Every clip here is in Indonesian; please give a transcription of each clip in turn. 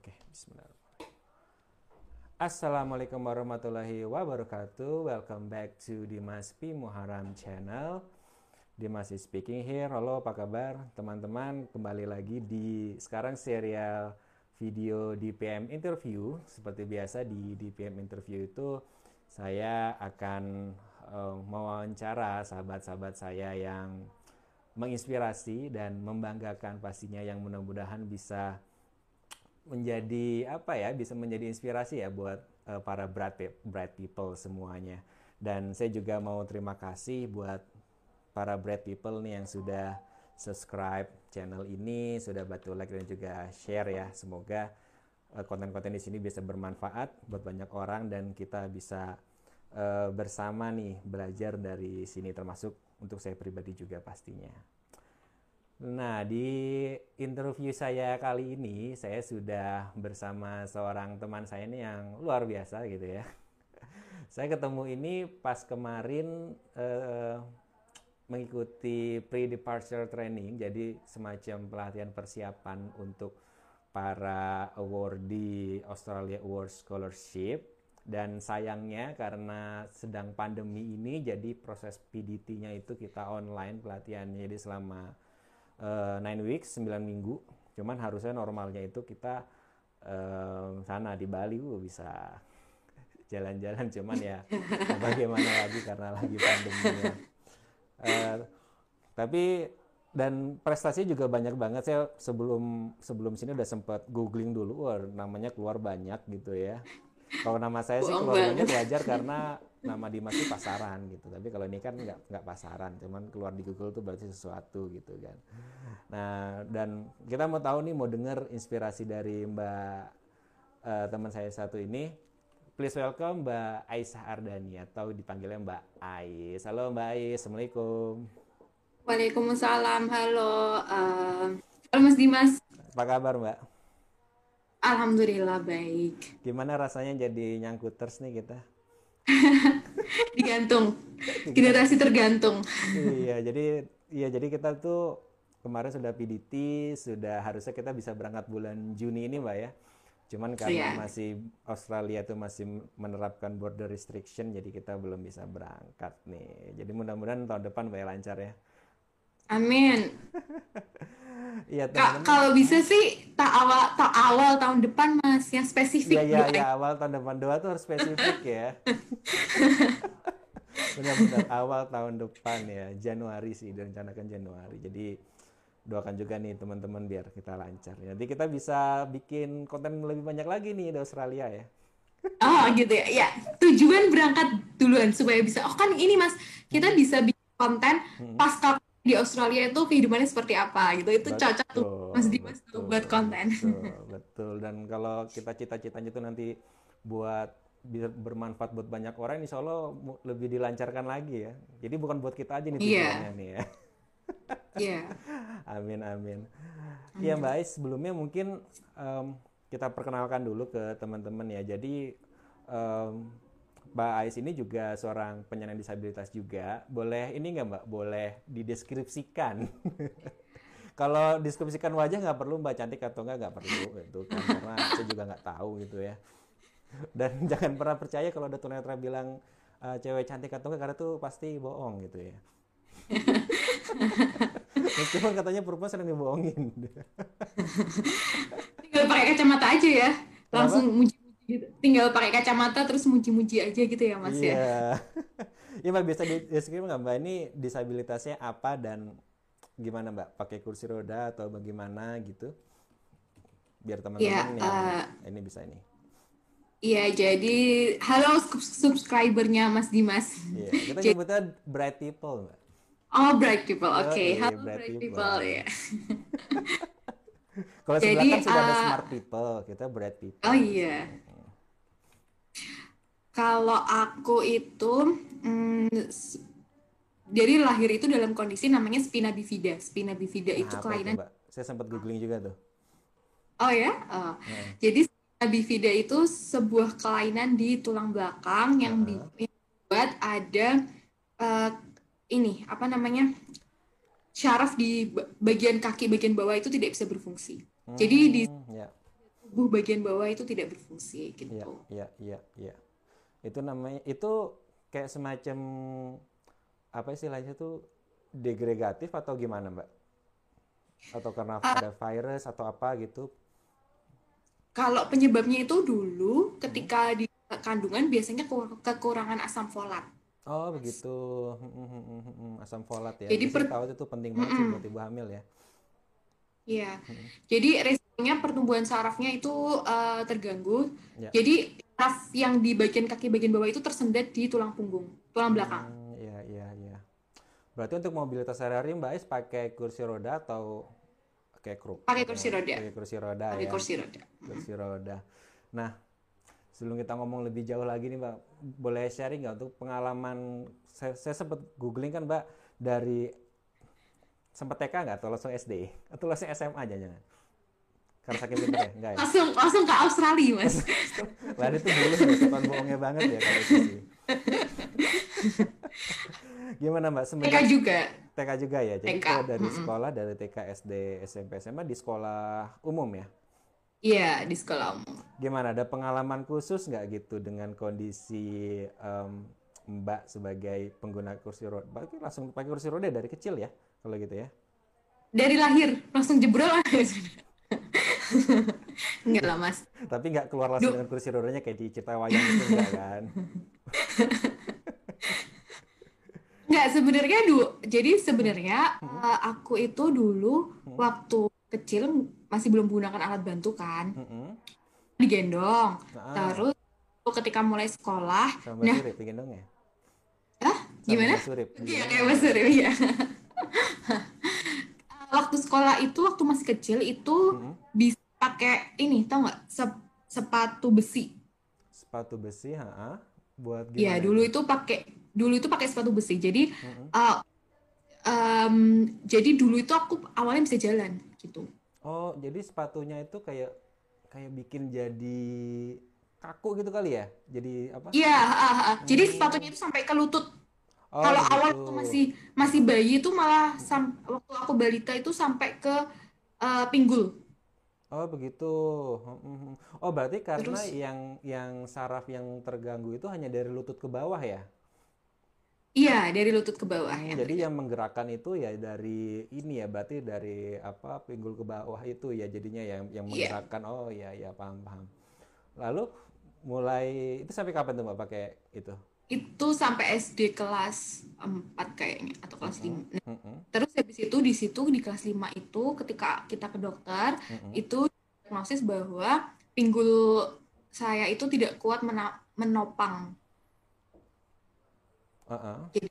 Oke, bismillahirrahmanirrahim. Assalamualaikum warahmatullahi wabarakatuh. Welcome back to Dimas P. Muharam Channel. Dimas is speaking here. Halo, apa kabar teman-teman? Kembali lagi di sekarang serial video DPM interview. Seperti biasa di DPM interview itu saya akan uh, mewawancara sahabat-sahabat saya yang menginspirasi dan membanggakan pastinya yang mudah-mudahan bisa menjadi apa ya bisa menjadi inspirasi ya buat uh, para bright bright people semuanya dan saya juga mau terima kasih buat para bright people nih yang sudah subscribe channel ini sudah bantu like dan juga share ya semoga uh, konten-konten di sini bisa bermanfaat buat banyak orang dan kita bisa uh, bersama nih belajar dari sini termasuk untuk saya pribadi juga pastinya. Nah, di interview saya kali ini, saya sudah bersama seorang teman saya ini yang luar biasa gitu ya. saya ketemu ini pas kemarin eh, mengikuti pre-departure training, jadi semacam pelatihan persiapan untuk para awardee Australia Award Scholarship. Dan sayangnya karena sedang pandemi ini, jadi proses PDT-nya itu kita online pelatihannya, jadi selama uh, nine weeks 9 minggu. Cuman harusnya normalnya itu kita uh, sana di Bali uh, bisa jalan-jalan. Cuman ya bagaimana lagi karena lagi pandemi ya. Uh, tapi dan prestasi juga banyak banget. Saya sebelum sebelum sini udah sempat googling dulu. Wah namanya keluar banyak gitu ya kalau nama saya sih keluar banyak wajar karena nama Dimas itu pasaran gitu. Tapi kalau ini kan nggak nggak pasaran. Cuman keluar di Google tuh berarti sesuatu gitu kan. Nah dan kita mau tahu nih mau dengar inspirasi dari Mbak uh, teman saya satu ini. Please welcome Mbak Aisyah Ardani atau dipanggilnya Mbak Ais. Halo Mbak Ais. Assalamualaikum. Waalaikumsalam. Halo uh, halo Mas Dimas. Apa kabar Mbak Alhamdulillah baik. Gimana rasanya jadi nyangkuters nih kita? Digantung. Generasi tergantung. Iya jadi iya jadi kita tuh kemarin sudah PDT sudah harusnya kita bisa berangkat bulan Juni ini mbak ya. Cuman karena yeah. masih Australia tuh masih menerapkan border restriction jadi kita belum bisa berangkat nih. Jadi mudah-mudahan tahun depan mbak lancar ya amin Iya, kalau bisa sih tak awal tak awal tahun depan mas yang spesifik. Iya iya ya, awal tahun depan doa tuh harus spesifik ya. Benar-benar awal tahun depan ya Januari sih direncanakan Januari. Jadi doakan juga nih teman-teman biar kita lancar. Nanti kita bisa bikin konten lebih banyak lagi nih di Australia ya. Oh gitu ya. Ya tujuan berangkat duluan supaya bisa. Oh kan ini mas kita bisa bikin konten hmm. pasca di Australia itu kehidupannya seperti apa gitu. Itu betul, cocok tuh Mas Dimas tuh buat konten. betul, betul. Dan kalau kita cita-citanya itu nanti buat bisa bermanfaat buat banyak orang insya Allah lebih dilancarkan lagi ya. Jadi bukan buat kita aja nih iya. tujuannya yeah. nih ya. Yeah. amin amin. Iya Mbak Ais sebelumnya mungkin um, kita perkenalkan dulu ke teman-teman ya. Jadi um, Mbak Ais ini juga seorang penyandang disabilitas juga. Boleh ini nggak Mbak? Boleh dideskripsikan. Kalau deskripsikan wajah nggak perlu Mbak cantik atau nggak nggak perlu itu kan karena saya juga nggak tahu gitu ya. Dan jangan pernah percaya kalau ada tunanetra bilang uh, cewek cantik atau nggak karena itu pasti bohong gitu ya. Meskipun katanya perempuan sering dibohongin. Tinggal pakai kacamata aja ya. Langsung muji gitu. Tinggal pakai kacamata terus muji-muji aja gitu ya Mas yeah. ya. Iya Mbak bisa deskripsi nggak Mbak ini disabilitasnya apa dan gimana Mbak? Pakai kursi roda atau bagaimana gitu? Biar teman-teman yeah, yang uh, ini bisa ini. Iya, jadi halo subscribernya Mas Dimas. Iya, kita nyebutnya bright people, Mbak. Oh, bright people. Oke, okay. halo bright, bright people, people ya. Kalau sebelah kan sudah uh, ada smart people, kita bright people. Oh iya. Kalau aku itu hmm, jadi lahir itu dalam kondisi namanya spina bifida. Spina bifida nah, itu kelainan. Itu, Saya sempat googling juga tuh. Oh ya. Oh. Hmm. Jadi spina bifida itu sebuah kelainan di tulang belakang yang uh-huh. dibuat ada uh, ini apa namanya syaraf di bagian kaki bagian bawah itu tidak bisa berfungsi. Hmm, Jadi di yeah. tubuh bagian bawah itu tidak berfungsi gitu. Iya, iya, iya, iya. Itu namanya itu kayak semacam apa istilahnya tuh degregatif atau gimana, Mbak? Atau karena Uh, ada virus atau apa gitu? kalau penyebabnya itu dulu ketika di kandungan biasanya kekur- kekurangan asam folat. Oh, begitu. Hmm, hmm, hmm, hmm, hmm. Asam folat ya. Jadi per, tahu itu penting banget sih Mm-mm. buat ibu hamil ya. Iya, Hmm, jadi resikonya pertumbuhan sarafnya itu eh, terganggu. Ya. Jadi saraf yang di bagian kaki bagian bawah itu tersendat di tulang punggung, tulang belakang. Hmm, iya, iya, iya. Berarti untuk mobilitas sehari-hari Mbak Ais pakai kursi roda atau pakai kruk Pakai kursi roda, pakai kursi roda pakai ya? kursi roda. Kursi roda. Nah, sebelum kita ngomong lebih jauh lagi nih Mbak, boleh sharing nggak untuk pengalaman saya, saya sempat googling kan Mbak dari sempat TK nggak atau langsung SD atau langsung SMA aja jangan karena saking pinter ya enggak ya Langsung langsung ke Australia, Mas. Lah itu dulu sopan bohongnya banget ya kalau itu sih gimana Mbak TK semenjak juga, TK juga ya jadi TK. kalau dari sekolah dari TK SD SMP SMA di sekolah umum ya Iya, di sekolah umum. Gimana? Ada pengalaman khusus nggak gitu dengan kondisi em, Mbak sebagai pengguna kursi roda? Berarti langsung pakai kursi roda dari kecil ya, kalau gitu ya? Dari lahir langsung jebrol. Enggak lah, Mas. Tapi nggak keluar langsung Duh, dengan kursi rodanya kayak di cerita wayang itu enggak kan? Enggak, sebenarnya dulu. Jadi sebenarnya eh, aku itu dulu Hmm, waktu kecil masih belum menggunakan alat bantu kan. mm-mm. Digendong. Nah, Terus ketika mulai sekolah, sama nah, Surip bikin dong ya? ah, Sama gimana? Surip Iya, kayak Mas? Suryo, ya. Waktu sekolah itu, waktu masih kecil itu Mm-mm. bisa pakai ini, tau nggak? Sep- sepatu besi. Sepatu besi, ha Buat Iya, gimana dulu itu? itu pakai dulu itu pakai sepatu besi. Jadi Mm-mm. uh, em, jadi dulu itu aku awalnya bisa jalan gitu. Oh, jadi sepatunya itu kayak kayak bikin jadi kaku gitu kali ya? Jadi apa? Iya, ah, ah, ah. Jadi sepatunya Hmm. itu sampai ke lutut. Oh, Kalau awal begitu. waktu masih masih bayi itu malah sam- waktu aku balita itu sampai ke eh, pinggul. Oh begitu. Oh berarti karena Terus yang yang saraf yang terganggu itu hanya dari lutut ke bawah ya? iya dari lutut ke bawah yang jadi yang menggerakkan itu ya dari ini ya, berarti dari apa pinggul ke bawah itu ya jadinya yang yang Iya. menggerakkan. Oh ya ya paham paham. Lalu mulai itu sampai kapan tuh Mbak pakai itu? Itu sampai SD kelas 4 kayaknya atau kelas Mm-mm, 5. Nah, terus habis itu di situ di kelas 5 itu ketika kita ke dokter itu diagnosis bahwa pinggul saya itu tidak kuat menopang. Uh-uh. Jadi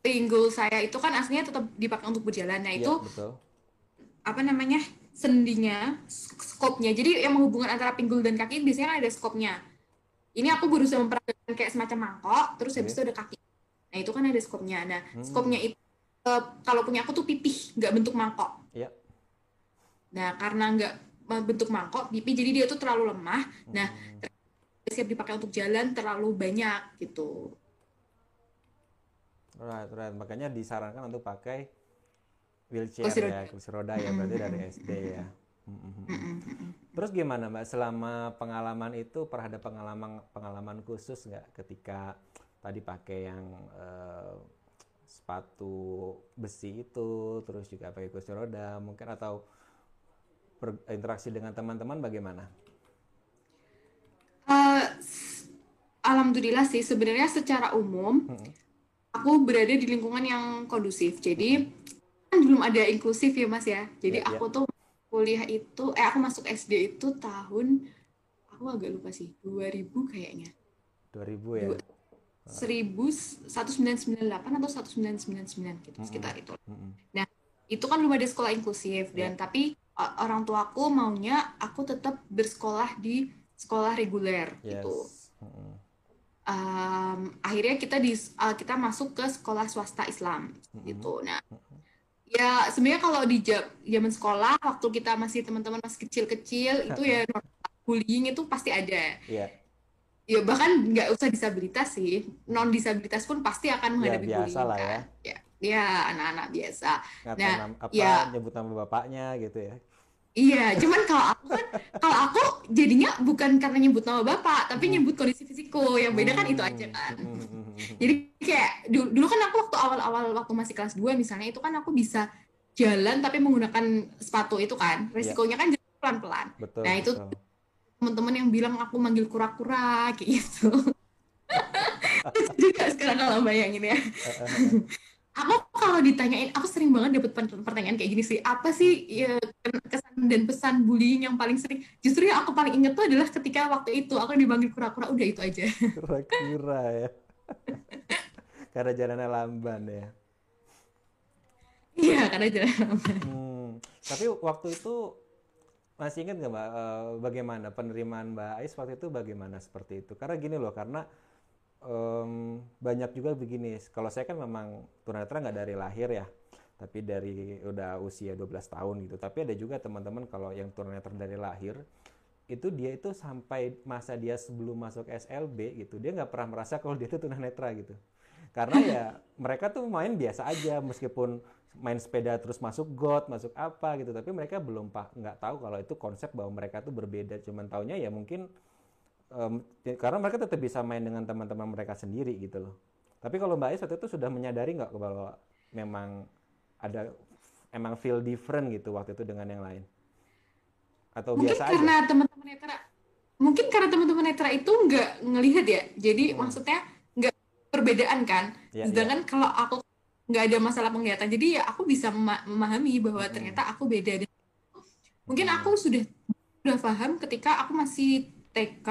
pinggul saya itu kan aslinya tetap dipakai untuk berjalan. Nah, Iya itu betul. apa namanya? sendinya, skopnya. Jadi yang menghubungkan antara pinggul dan kaki biasanya kan ada skopnya. Ini aku berusaha memperagakan kayak semacam mangkok, terus habis itu ada kaki. Nah, itu kan ada skopnya. Nah, skopnya Hmm. itu eh, kalau punya aku tuh pipih, nggak bentuk mangkok. Iya. Nah, karena nggak bentuk mangkok, pipih, jadi dia tuh terlalu lemah. Nah, Hmm. siap dipakai untuk jalan terlalu banyak gitu. Right, right. Makanya disarankan untuk pakai wheelchair Kursi ya, kursi roda ya, berarti dari SD ya. Mm-mm. Terus gimana Mbak selama pengalaman itu pernah ada pengalaman pengalaman khusus nggak ketika tadi pakai yang eh, sepatu besi itu, terus juga pakai kursi roda, mungkin atau berinteraksi dengan teman-teman bagaimana? S- Alhamdulillah sih sebenarnya secara umum Mm-mm. aku berada di lingkungan yang kondusif. Jadi kan belum ada inklusif ya Mas ya. Jadi Ya, ya. aku tuh kuliah itu, eh aku masuk SD itu tahun, aku agak lupa sih, 2000 kayaknya. 2000 ya. Dua- 1998 atau 1999 gitu Mm-mm. sekitar itu. Mm-mm. Nah, itu kan belum ada sekolah inklusif dan Ya. tapi o- orang tuaku maunya aku tetap bersekolah di sekolah reguler gitu. Yes. Mm-mm. Em, akhirnya kita di uh, kita masuk ke sekolah swasta Islam Mm-mm. gitu. Nah, Mm-mm. Ya sebenarnya kalau di zaman sekolah waktu kita masih teman-teman masih kecil-kecil itu ya bullying itu pasti ada. Iya. Ya bahkan nggak usah disabilitas sih, non disabilitas pun pasti akan Ya menghadapi biasa bullying lah ya. kan. Ya, ya anak-anak biasa. Ngatain Nah, nam- apa ya nyebut nama bapaknya gitu ya. Iya, cuman kalau aku kan, kalau aku jadinya bukan karena nyebut nama bapak, tapi Hmm. nyebut kondisi fisikku. Yang beda kan itu aja kan. Jadi kayak dulu, dulu kan aku waktu awal-awal waktu masih kelas 2 misalnya itu kan aku bisa jalan tapi menggunakan sepatu itu kan. Resikonya kan jalan pelan-pelan. Nah, itu teman-teman yang bilang aku manggil kura-kura kayak gitu. Lucu juga sekarang kalau bayangin ya. Aku kalau ditanyain, aku sering banget dapat pertanyaan kayak gini sih. Apa sih ya, kesan dan pesan bullying yang paling sering? Justru yang aku paling inget tuh adalah ketika waktu itu aku dipanggil kura-kura, udah itu aja. Kura-kura ya. Karena jalannya lamban ya. Iya, karena jalan. Hmm, tapi waktu itu masih ingat nggak Mbak eh, bagaimana penerimaan Mbak Ais waktu itu bagaimana seperti itu? Karena gini loh, karena em, banyak juga begini. Kalau saya kan memang tunanetra nggak dari lahir ya, tapi dari udah usia 12 tahun gitu. Tapi ada juga teman-teman kalau yang tunanetra dari lahir itu dia itu sampai masa dia sebelum masuk SLB gitu, dia nggak pernah merasa kalau dia itu tunanetra gitu. Karena ya mereka tuh main biasa aja meskipun main sepeda terus masuk got, masuk apa gitu, tapi mereka belum pak nggak tahu kalau itu konsep bahwa mereka tuh berbeda. Cuman taunya ya mungkin ya, karena mereka tetap bisa main dengan teman-teman mereka sendiri gitu loh. Tapi kalau Mbak Ais waktu itu sudah menyadari nggak bahwa memang ada emang feel different gitu waktu itu dengan yang lain? Atau Mungkin biasa aja? karena teman-teman netra, mungkin karena teman-teman netra itu nggak ngelihat ya. Jadi Hmm. maksudnya nggak perbedaan kan. Ya, Sedangkan kalau aku nggak ada masalah penglihatan, jadi ya aku bisa mema- memahami bahwa Hmm. ternyata aku beda. Mungkin Hmm. aku sudah sudah paham ketika aku masih TK,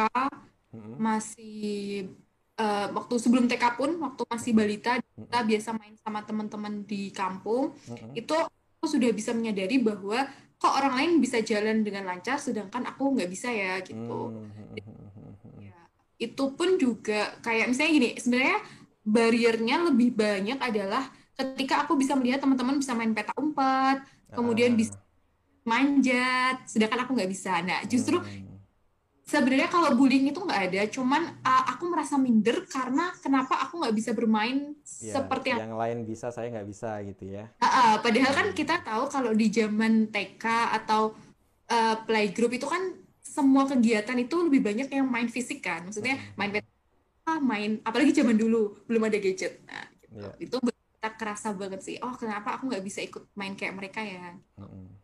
Mm-mm. masih eh, waktu sebelum TK pun, waktu masih balita, kita biasa main sama teman-teman di kampung. Mm-mm. Itu aku sudah bisa menyadari bahwa kok orang lain bisa jalan dengan lancar, sedangkan aku nggak bisa ya gitu. Hmm. Ya, itu pun juga kayak misalnya gini, sebenarnya bariernya lebih banyak adalah ketika aku bisa melihat teman-teman bisa main peta umpet, kemudian Ah. bisa manjat, sedangkan aku nggak bisa. Nah, justru Hmm. Sebenarnya kalau bullying itu nggak ada, cuman uh, aku merasa minder karena kenapa aku nggak bisa bermain Ya, seperti yang yang lain bisa saya nggak bisa gitu ya. Ah, ah, padahal kan kita tahu kalau di zaman TK atau uh, playgroup itu kan semua kegiatan itu lebih banyak yang main fisik kan, maksudnya main peta, main apalagi zaman dulu belum ada gadget. Nah, gitu. Iya. Itu kita kerasa banget sih. Oh, kenapa aku nggak bisa ikut main kayak mereka ya? Mm-mm.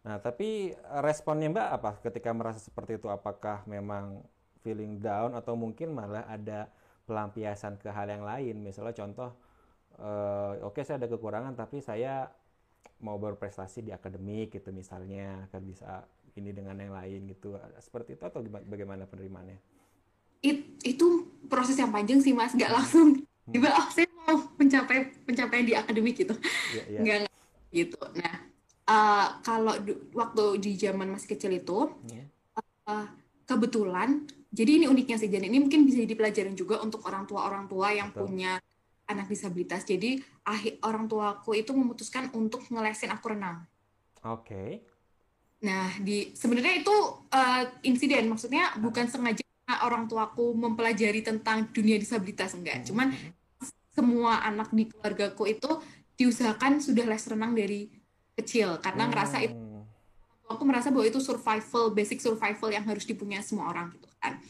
Nah, tapi responnya Mbak apa ketika merasa seperti itu? Apakah memang feeling down atau mungkin malah ada pelampiasan ke hal yang lain? Misalnya contoh, eh, oke saya ada kekurangan tapi saya mau berprestasi di akademik gitu misalnya, kan bisa ini dengan yang lain gitu. Seperti itu atau bagaimana penerimaannya? It- itu proses yang panjang sih Mas, nggak langsung tiba oh saya mau mencapai pencapaian di akademik gitu. Ya. Nggak, nggak gitu. Nah, uh, kalau waktu di zaman masih kecil itu Ya. uh, kebetulan, jadi ini uniknya sih, dan ini mungkin bisa jadi pelajaran juga untuk orang tua-orang tua yang Betul. punya anak disabilitas. Jadi akhir orang tuaku itu memutuskan untuk ngelesin aku renang. Oke. Nah, di sebenarnya itu uh, insiden, maksudnya bukan sengaja orang tuaku mempelajari tentang dunia disabilitas enggak. Cuman semua anak di keluargaku itu diusahakan sudah les renang dari kecil karena ngerasa itu Hmm. aku merasa bahwa itu survival, basic survival yang harus dipunya semua orang gitu kan.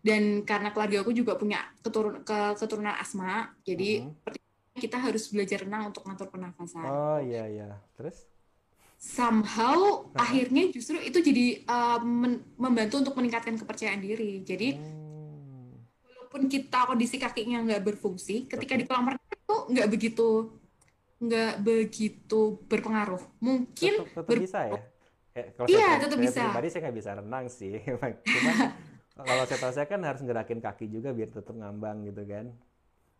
Dan karena keluarga aku juga punya keturun ke- keturunan asma, jadi seperti kita harus belajar renang untuk ngatur pernafasan. Oh iya iya. Terus? Somehow akhirnya justru itu jadi uh, men- membantu untuk meningkatkan kepercayaan diri. Jadi Hmm. walaupun kita kondisi kakinya nggak berfungsi, ketika di kolam renang itu nggak begitu nggak begitu berpengaruh. Mungkin tetap, tetap ber- bisa ya? Kalau Iya, saya, tetap saya bisa. pribadi saya nggak bisa renang sih. Cuma kalau saya tahu saya kan harus gerakin kaki juga biar tetap ngambang gitu kan.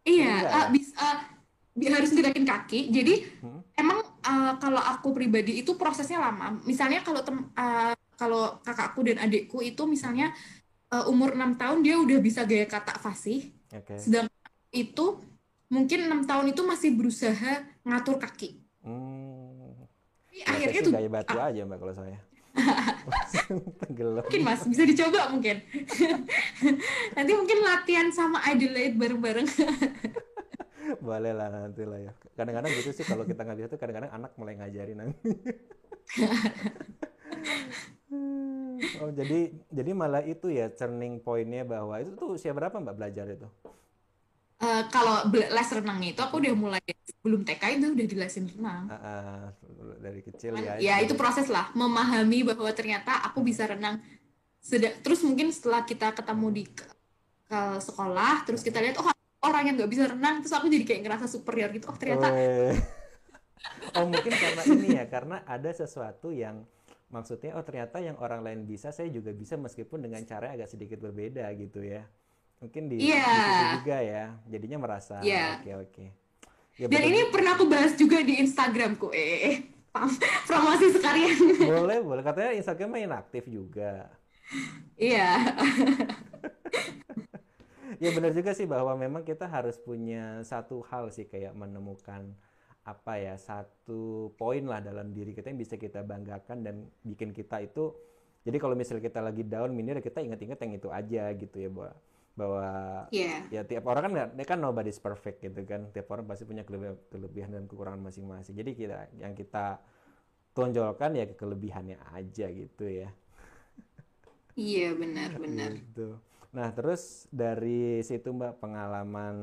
Iya, uh, ya? bisa bi- harus gerakin kaki. Jadi Hmm. emang uh, kalau aku pribadi itu prosesnya lama. Misalnya kalau tem- uh, kalau kakakku dan adikku itu misalnya uh, umur enam tahun dia udah bisa gaya kata fasih, Oke. sedangkan itu mungkin enam tahun itu masih berusaha ngatur kaki. Hmm. Tapi Ya, akhirnya tuh gaya batu aja mbak kalau saya. Mungkin mas bisa dicoba mungkin. Nanti mungkin latihan sama Adelaide bareng-bareng. Boleh lah nanti lah ya. Kadang-kadang gitu sih kalau kita nggak bisa tuh kadang-kadang anak mulai ngajarin nanti. oh jadi jadi malah itu ya turning pointnya bahwa itu tuh usia berapa mbak belajar itu? Uh, kalau les renangnya itu aku udah mulai sebelum TK itu udah dilesin renang. Uh, uh, dari kecil ya. Ya itu proses lah memahami bahwa ternyata aku bisa renang. Seda terus mungkin setelah kita ketemu di ke, ke sekolah, terus kita lihat oh orang yang nggak bisa renang, terus aku jadi kayak ngerasa superior gitu. Oh ternyata. oh mungkin karena ini ya, karena ada sesuatu yang maksudnya oh ternyata yang orang lain bisa saya juga bisa meskipun dengan cara agak sedikit berbeda gitu ya mungkin di, yeah. juga ya jadinya merasa oke yeah. oke okay, okay. ya, dan ini pernah aku bahas juga di Instagramku eh promosi sekalian boleh boleh katanya Instagramnya inaktif juga iya ya benar juga sih bahwa memang kita harus punya satu hal sih kayak menemukan apa ya satu poin lah dalam diri kita yang bisa kita banggakan dan bikin kita itu jadi kalau misalnya kita lagi down minder kita ingat-ingat yang itu aja gitu ya bahwa bahwa yeah. ya tiap orang kan nggak kan nobody's perfect gitu kan tiap orang pasti punya kelebihan dan kekurangan masing-masing jadi kita yang kita tonjolkan ya kelebihannya aja gitu ya iya benar benar gitu. Nah, terus dari situ Mbak pengalaman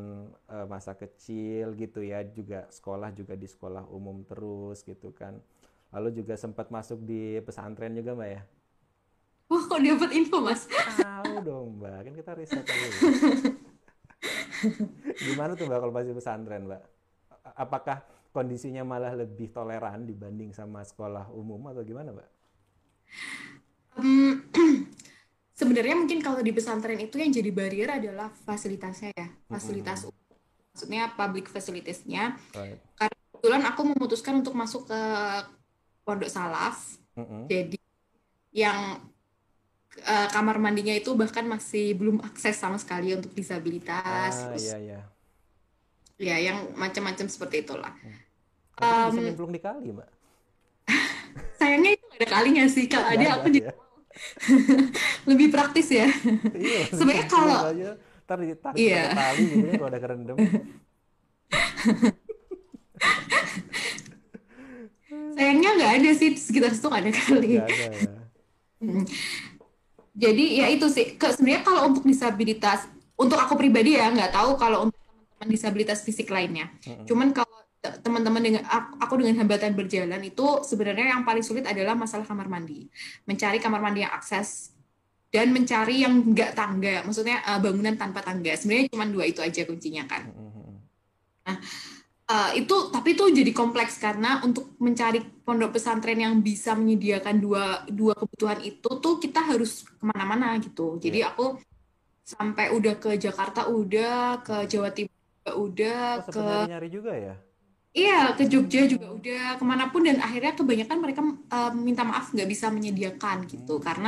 uh, masa kecil gitu ya, juga sekolah juga di sekolah umum terus gitu kan. Lalu juga sempat masuk di pesantren juga Mbak ya? Wah, kok dapat info Mas? Tahu dong Mbak, kan kita riset dulu. Gimana tuh Mbak kalau masih pesantren Mbak? Apakah kondisinya malah lebih toleran dibanding sama sekolah umum atau gimana Mbak? Um, sebenarnya mungkin kalau di pesantren itu yang jadi barrier adalah fasilitasnya ya fasilitas mm -hmm. maksudnya public facilitiesnya right. karena kebetulan aku memutuskan untuk masuk ke pondok salaf mm -hmm. jadi yang uh, kamar mandinya itu bahkan masih belum akses sama sekali untuk disabilitas ah, iya, iya. ya yang macam-macam seperti itulah hmm. um, bisa nyemplung di kali mbak sayangnya itu ada kalinya sih kalau ada aku ya. lebih praktis ya. Iya, Sebenarnya kalau ntar ditarik iya. tali gitu ya kalau ada kerendam. Sayangnya nggak ada sih sekitar situ nggak ada kali. Gak ada, ya. Jadi ya itu sih. Sebenarnya kalau untuk disabilitas, untuk aku pribadi ya nggak tahu kalau untuk teman-teman disabilitas fisik lainnya. Hmm. Cuman kalau teman-teman dengan aku dengan hambatan berjalan itu sebenarnya yang paling sulit adalah masalah kamar mandi mencari kamar mandi yang akses dan mencari yang enggak tangga maksudnya uh, bangunan tanpa tangga sebenarnya cuma dua itu aja kuncinya kan nah uh, itu tapi itu jadi kompleks karena untuk mencari pondok pesantren yang bisa menyediakan dua dua kebutuhan itu tuh kita harus ke mana-mana gitu jadi yeah. aku sampai udah ke Jakarta udah ke Jawa Timur udah oh, ke nyari juga ya Iya, ke Jogja juga udah ke mana pun dan akhirnya kebanyakan mereka uh, minta maaf nggak bisa menyediakan gitu hmm. karena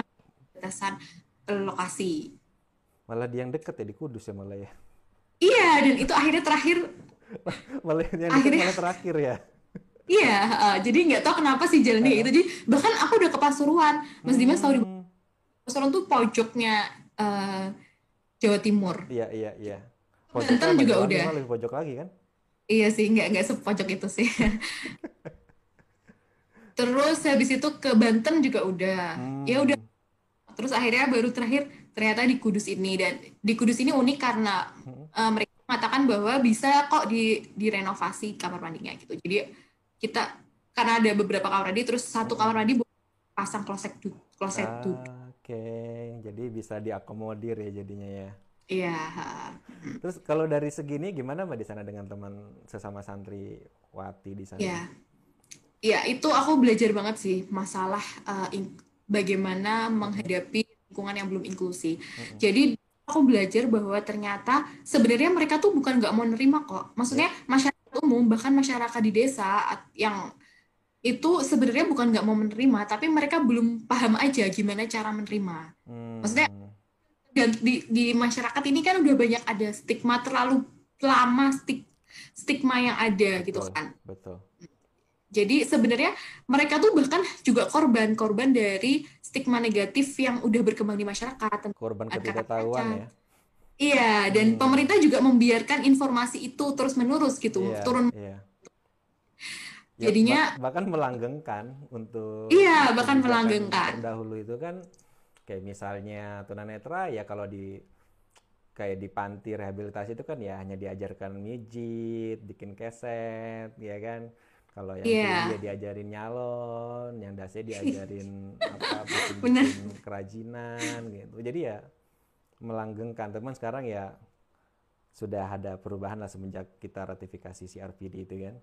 batasan lokasi. Malah di yang deket ya di Kudus ya malah ya. Iya, dan itu akhirnya terakhir. malah yang akhirnya, malah terakhir ya. Iya, uh, jadi nggak tahu kenapa sih jalannya uh. itu. Jadi bahkan aku udah ke Pasuruan, Mas hmm. Dimas tahu di hmm. Pasuruan tuh pojoknya uh, Jawa Timur. Iya iya iya. Banten juga udah. Lebih pojok lagi kan? Iya sih, nggak nggak sepojok itu sih. Terus habis itu ke Banten juga udah. Hmm. Ya udah. Terus akhirnya baru terakhir ternyata di Kudus ini dan di Kudus ini unik karena hmm. uh, mereka mengatakan bahwa bisa kok di direnovasi kamar mandinya gitu. Jadi kita karena ada beberapa kamar mandi terus satu kamar mandi pasang kloset kloset ah, Oke, okay. jadi bisa diakomodir ya jadinya ya. Iya. Terus kalau dari segini gimana mbak di sana dengan teman sesama santri wati di sana? Iya. Iya itu aku belajar banget sih masalah uh, bagaimana menghadapi lingkungan yang belum inklusi. Mm-hmm. Jadi aku belajar bahwa ternyata sebenarnya mereka tuh bukan nggak mau nerima kok. Maksudnya yeah. masyarakat umum bahkan masyarakat di desa yang itu sebenarnya bukan nggak mau menerima, tapi mereka belum paham aja gimana cara menerima. Hmm. Maksudnya dan di, di masyarakat ini kan udah banyak ada stigma terlalu lama stik, stigma yang ada gitu betul, kan. Betul. Jadi sebenarnya mereka tuh bahkan juga korban-korban dari stigma negatif yang udah berkembang di masyarakat. Korban ketidaktahuan ya. Iya, dan hmm. pemerintah juga membiarkan informasi itu terus menerus gitu, yeah, turun. Yeah. Ya, Jadinya bah- bahkan melanggengkan untuk iya bahkan melanggengkan. terdahulu itu kan kayak misalnya tunanetra ya kalau di kayak di panti rehabilitasi itu kan ya hanya diajarkan mijit, bikin keset, ya kan. Kalau yang tuli ya diajarin nyalon, yang dasi diajarin apa benar. bikin-bikin kerajinan gitu. Jadi ya melanggengkan. Teman sekarang ya sudah ada perubahan lah semenjak kita ratifikasi CRPD itu kan.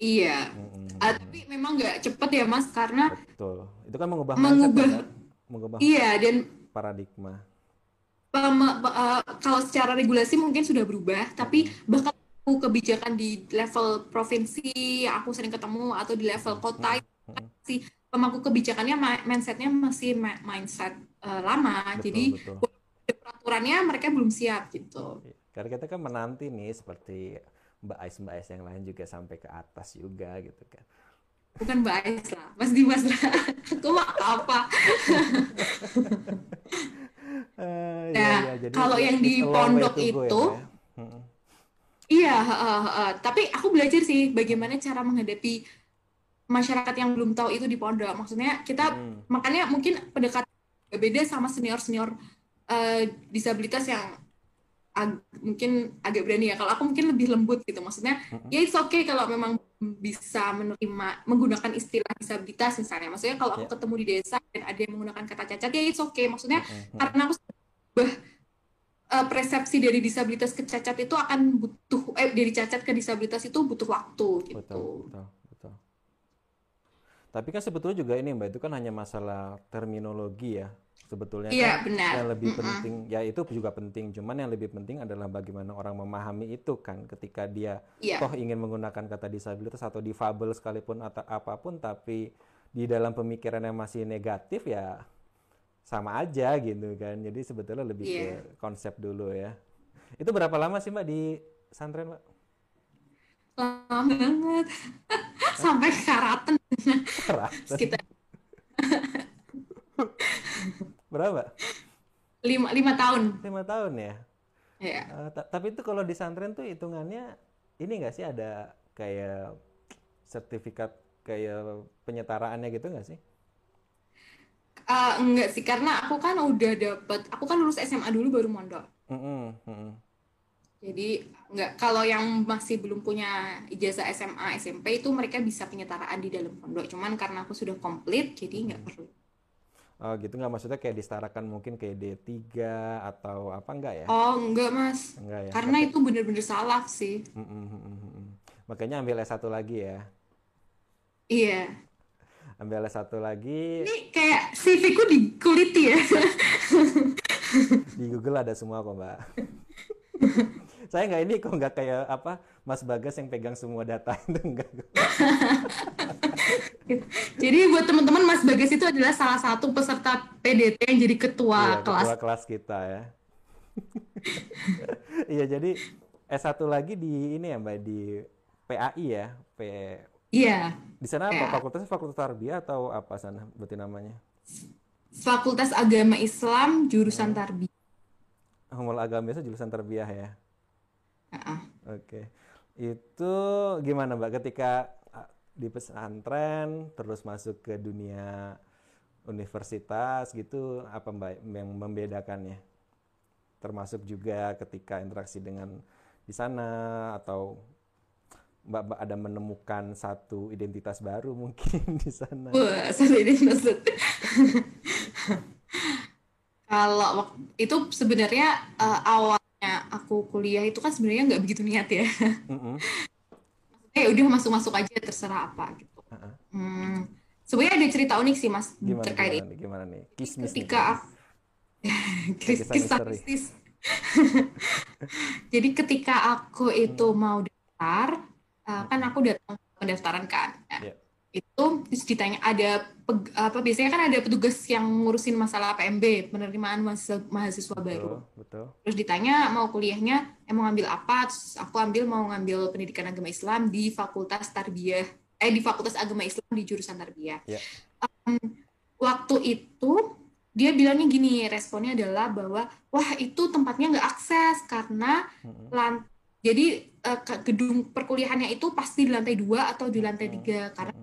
Iya. Mm-mm, Ah, mm-mm. tapi memang nggak cepet ya Mas karena Betul. Itu kan mengubah mindset mengubah kan, mengubah iya dan paradigma. pema- pe- eh, kalau secara regulasi mungkin sudah berubah, tapi aku kebijakan di level provinsi aku sering ketemu atau di level kota mm-mm. masih pemangku kebijakannya mindsetnya masih ma- mindset eh, lama. Jadi Betul, betul. walaupun ada peraturannya mereka belum siap gitu. Iya. Karena kita kan menanti nih seperti Mbak Ais Mbak Ais yang lain juga sampai ke atas juga gitu kan. Bukan Mbak Ais lah, Mas Dimas lah. Aku mah apa? Iya Nah, iya jadi kalau ya, yang di pondok ya itu, Mbak ya. Iya, heeh, heeh. Tapi aku belajar sih bagaimana cara menghadapi masyarakat yang belum tahu itu di pondok. Maksudnya kita mm-mm, makanya mungkin pendekatan beda sama senior-senior eh, disabilitas yang ag- mungkin agak berani ya. Kalau aku mungkin lebih lembut gitu. Maksudnya mm-mm, ya it's okay kalau memang bisa menerima menggunakan istilah disabilitas misalnya. Maksudnya kalau aku ya, ketemu di desa dan ada yang menggunakan kata cacat ya it's okay. Maksudnya mm-mm, mm-mm. karena aku sudah eh, persepsi dari disabilitas ke cacat itu akan butuh eh dari cacat ke disabilitas itu butuh waktu Betul, gitu. betul, betul. Tapi kan sebetulnya juga ini Mbak, itu kan hanya masalah terminologi ya. Sebetulnya Iya, kan benar. yang lebih Mm-mm. penting, ya itu juga penting. Cuman yang lebih penting adalah bagaimana orang memahami itu kan. Ketika dia Iya, toh ingin menggunakan kata disabilitas atau difabel sekalipun atau apa pun, tapi di dalam pemikiran yang masih negatif ya sama aja gitu kan. Jadi sebetulnya lebih ke iya. konsep dulu ya. Itu berapa lama sih Mbak di pesantren Mbak? Lama banget. Sampai karatan Keraton. sekitar Berapa? lima, lima tahun. Lima tahun ya? Ya. Eh, ta- tapi itu kalau di santren tuh hitungannya ini nggak sih ada kayak sertifikat kayak penyetaraannya gitu nggak sih? Eh, enggak sih, karena aku kan udah dapet, aku kan lulus SMA dulu baru mondok. Mm-mm, mm-mm. Jadi enggak, kalau yang masih belum punya ijazah SMA, SMP itu mereka bisa penyetaraan di dalam pondok. Cuman karena aku sudah komplit, jadi enggak perlu. Oh gitu nggak maksudnya kayak disetarakan mungkin kayak D3 atau apa enggak ya? Oh, enggak, Mas. Enggak ya. Karena Tapi itu bener-bener salah sih. Mm-mm, mm-mm. Makanya ambil S1 lagi ya. Iya. Ambil S1 lagi Ini kayak CV-ku dikuliti ya. di Google ada semua kok, Mbak. Saya nggak ini kok nggak kayak apa Mas Bagas yang pegang semua data itu enggak. Jadi buat teman-teman Mas Bagas itu adalah salah satu peserta PDT yang jadi ketua Iya, kelas. ketua kelas kita ya. Iya, jadi S1 lagi di ini ya, Mbak, di PAI ya. P Iya, di sana apa ya. fakultasnya fakultas tarbiyah atau apa sana berarti namanya? Fakultas Agama Islam jurusan Hmm. Tarbiyah. Humul agama itu jurusan tarbiyah ya. Heeh. Oke. Itu gimana, Mbak, ketika ah, di pesantren terus masuk ke dunia universitas gitu apa Mbak yang membedakannya? Termasuk juga ketika interaksi dengan di sana atau Mbak, Mbak ada menemukan satu identitas baru mungkin di sana. Wah, ini maksud. Kalau itu sebenarnya eh, awalnya aku kuliah itu kan sebenarnya nggak begitu niat ya. Mm-mm. Eh udah masuk-masuk aja terserah apa gitu. Ha-ha. Hmm, sebenarnya ada cerita unik sih Mas Gimana terkait gimana nih? Gimana nih? Kismis nih ketika kayaknya. aku Kisah kisah mistis. Jadi ketika aku itu Hmm. mau daftar, eh, kan aku datang pendaftaran kan. Nah, Ya. itu terus ditanya ada apa biasanya kan ada petugas yang ngurusin masalah PMB, penerimaan mahasiswa, mahasiswa baru. Betul, betul. Terus ditanya mau kuliahnya emang ngambil apa? Terus aku ambil mau ngambil pendidikan agama Islam di Fakultas Tarbiyah, eh di Fakultas Agama Islam di jurusan Tarbiyah. Ya. Em, waktu itu dia bilangnya gini, responnya adalah bahwa wah itu tempatnya nggak akses karena Mm-mm. lan jadi uh, gedung perkuliahannya itu pasti di lantai dua atau di lantai tiga karena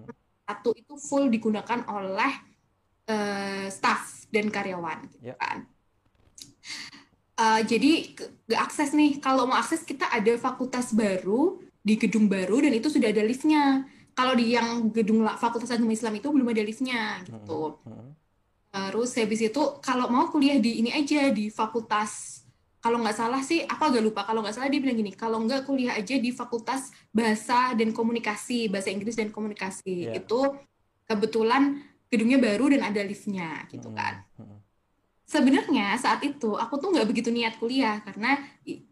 satu itu full digunakan oleh uh, staff dan karyawan gitu yeah. kan. Uh, jadi gak akses nih kalau mau akses kita ada fakultas baru di gedung baru dan itu sudah ada liftnya. Kalau di yang gedung fakultas agama Islam itu belum ada liftnya gitu. Terus habis itu kalau mau kuliah di ini aja di fakultas kalau nggak salah sih aku agak lupa. Kalau nggak salah dia bilang gini kalau nggak kuliah aja di fakultas bahasa dan komunikasi bahasa Inggris dan komunikasi. Yeah. itu kebetulan gedungnya baru dan ada liftnya gitu kan. Sebenarnya saat itu aku tuh nggak begitu niat kuliah karena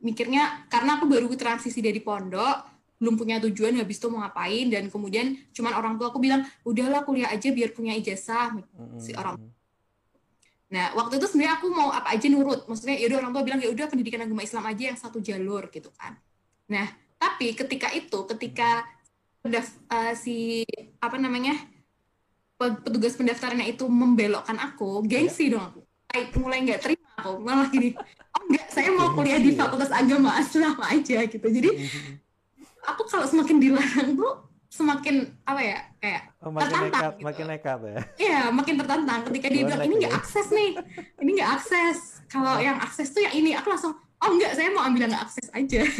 mikirnya karena aku baru transisi dari pondok belum punya tujuan habis itu mau ngapain dan kemudian cuman orang tua aku bilang udahlah kuliah aja biar punya ijazah. Si orang nah waktu itu sebenarnya aku mau apa aja nurut. Maksudnya ya udah orang tua bilang ya udah pendidikan agama Islam aja yang satu jalur gitu kan. Nah tapi ketika itu ketika pendaf, uh, si apa namanya petugas pendaftarannya itu membelokkan aku gengsi yeah. dong aku. Mulai nggak terima aku. Malah gini oh enggak saya mau kuliah di fakultas agama Islam aja gitu. Jadi aku kalau semakin dilarang tuh semakin apa ya kayak oh, makin tertantang nekat, gitu. makin nekat ya? Iya makin tertantang. Ketika dia bilang ini nggak akses nih ini nggak akses. Kalau yang akses tuh yang ini. Aku langsung oh enggak saya mau ambil yang nggak akses aja.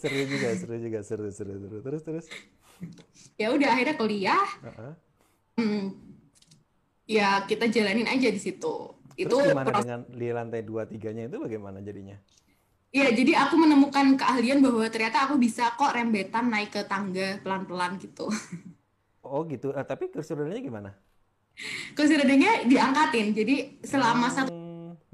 Seru juga seru juga seru seru seru. Terus terus? Ya udah akhirnya kuliah. Uh -huh. hmm, ya kita jalanin aja di situ. Terus itu gimana proses... dengan di lantai dua tiganya itu bagaimana jadinya? Iya, jadi aku menemukan keahlian bahwa ternyata aku bisa kok rembetan naik ke tangga pelan-pelan gitu. Oh gitu, eh, tapi kursi rodanya gimana? Kursi rodanya diangkatin, jadi selama hmm. satu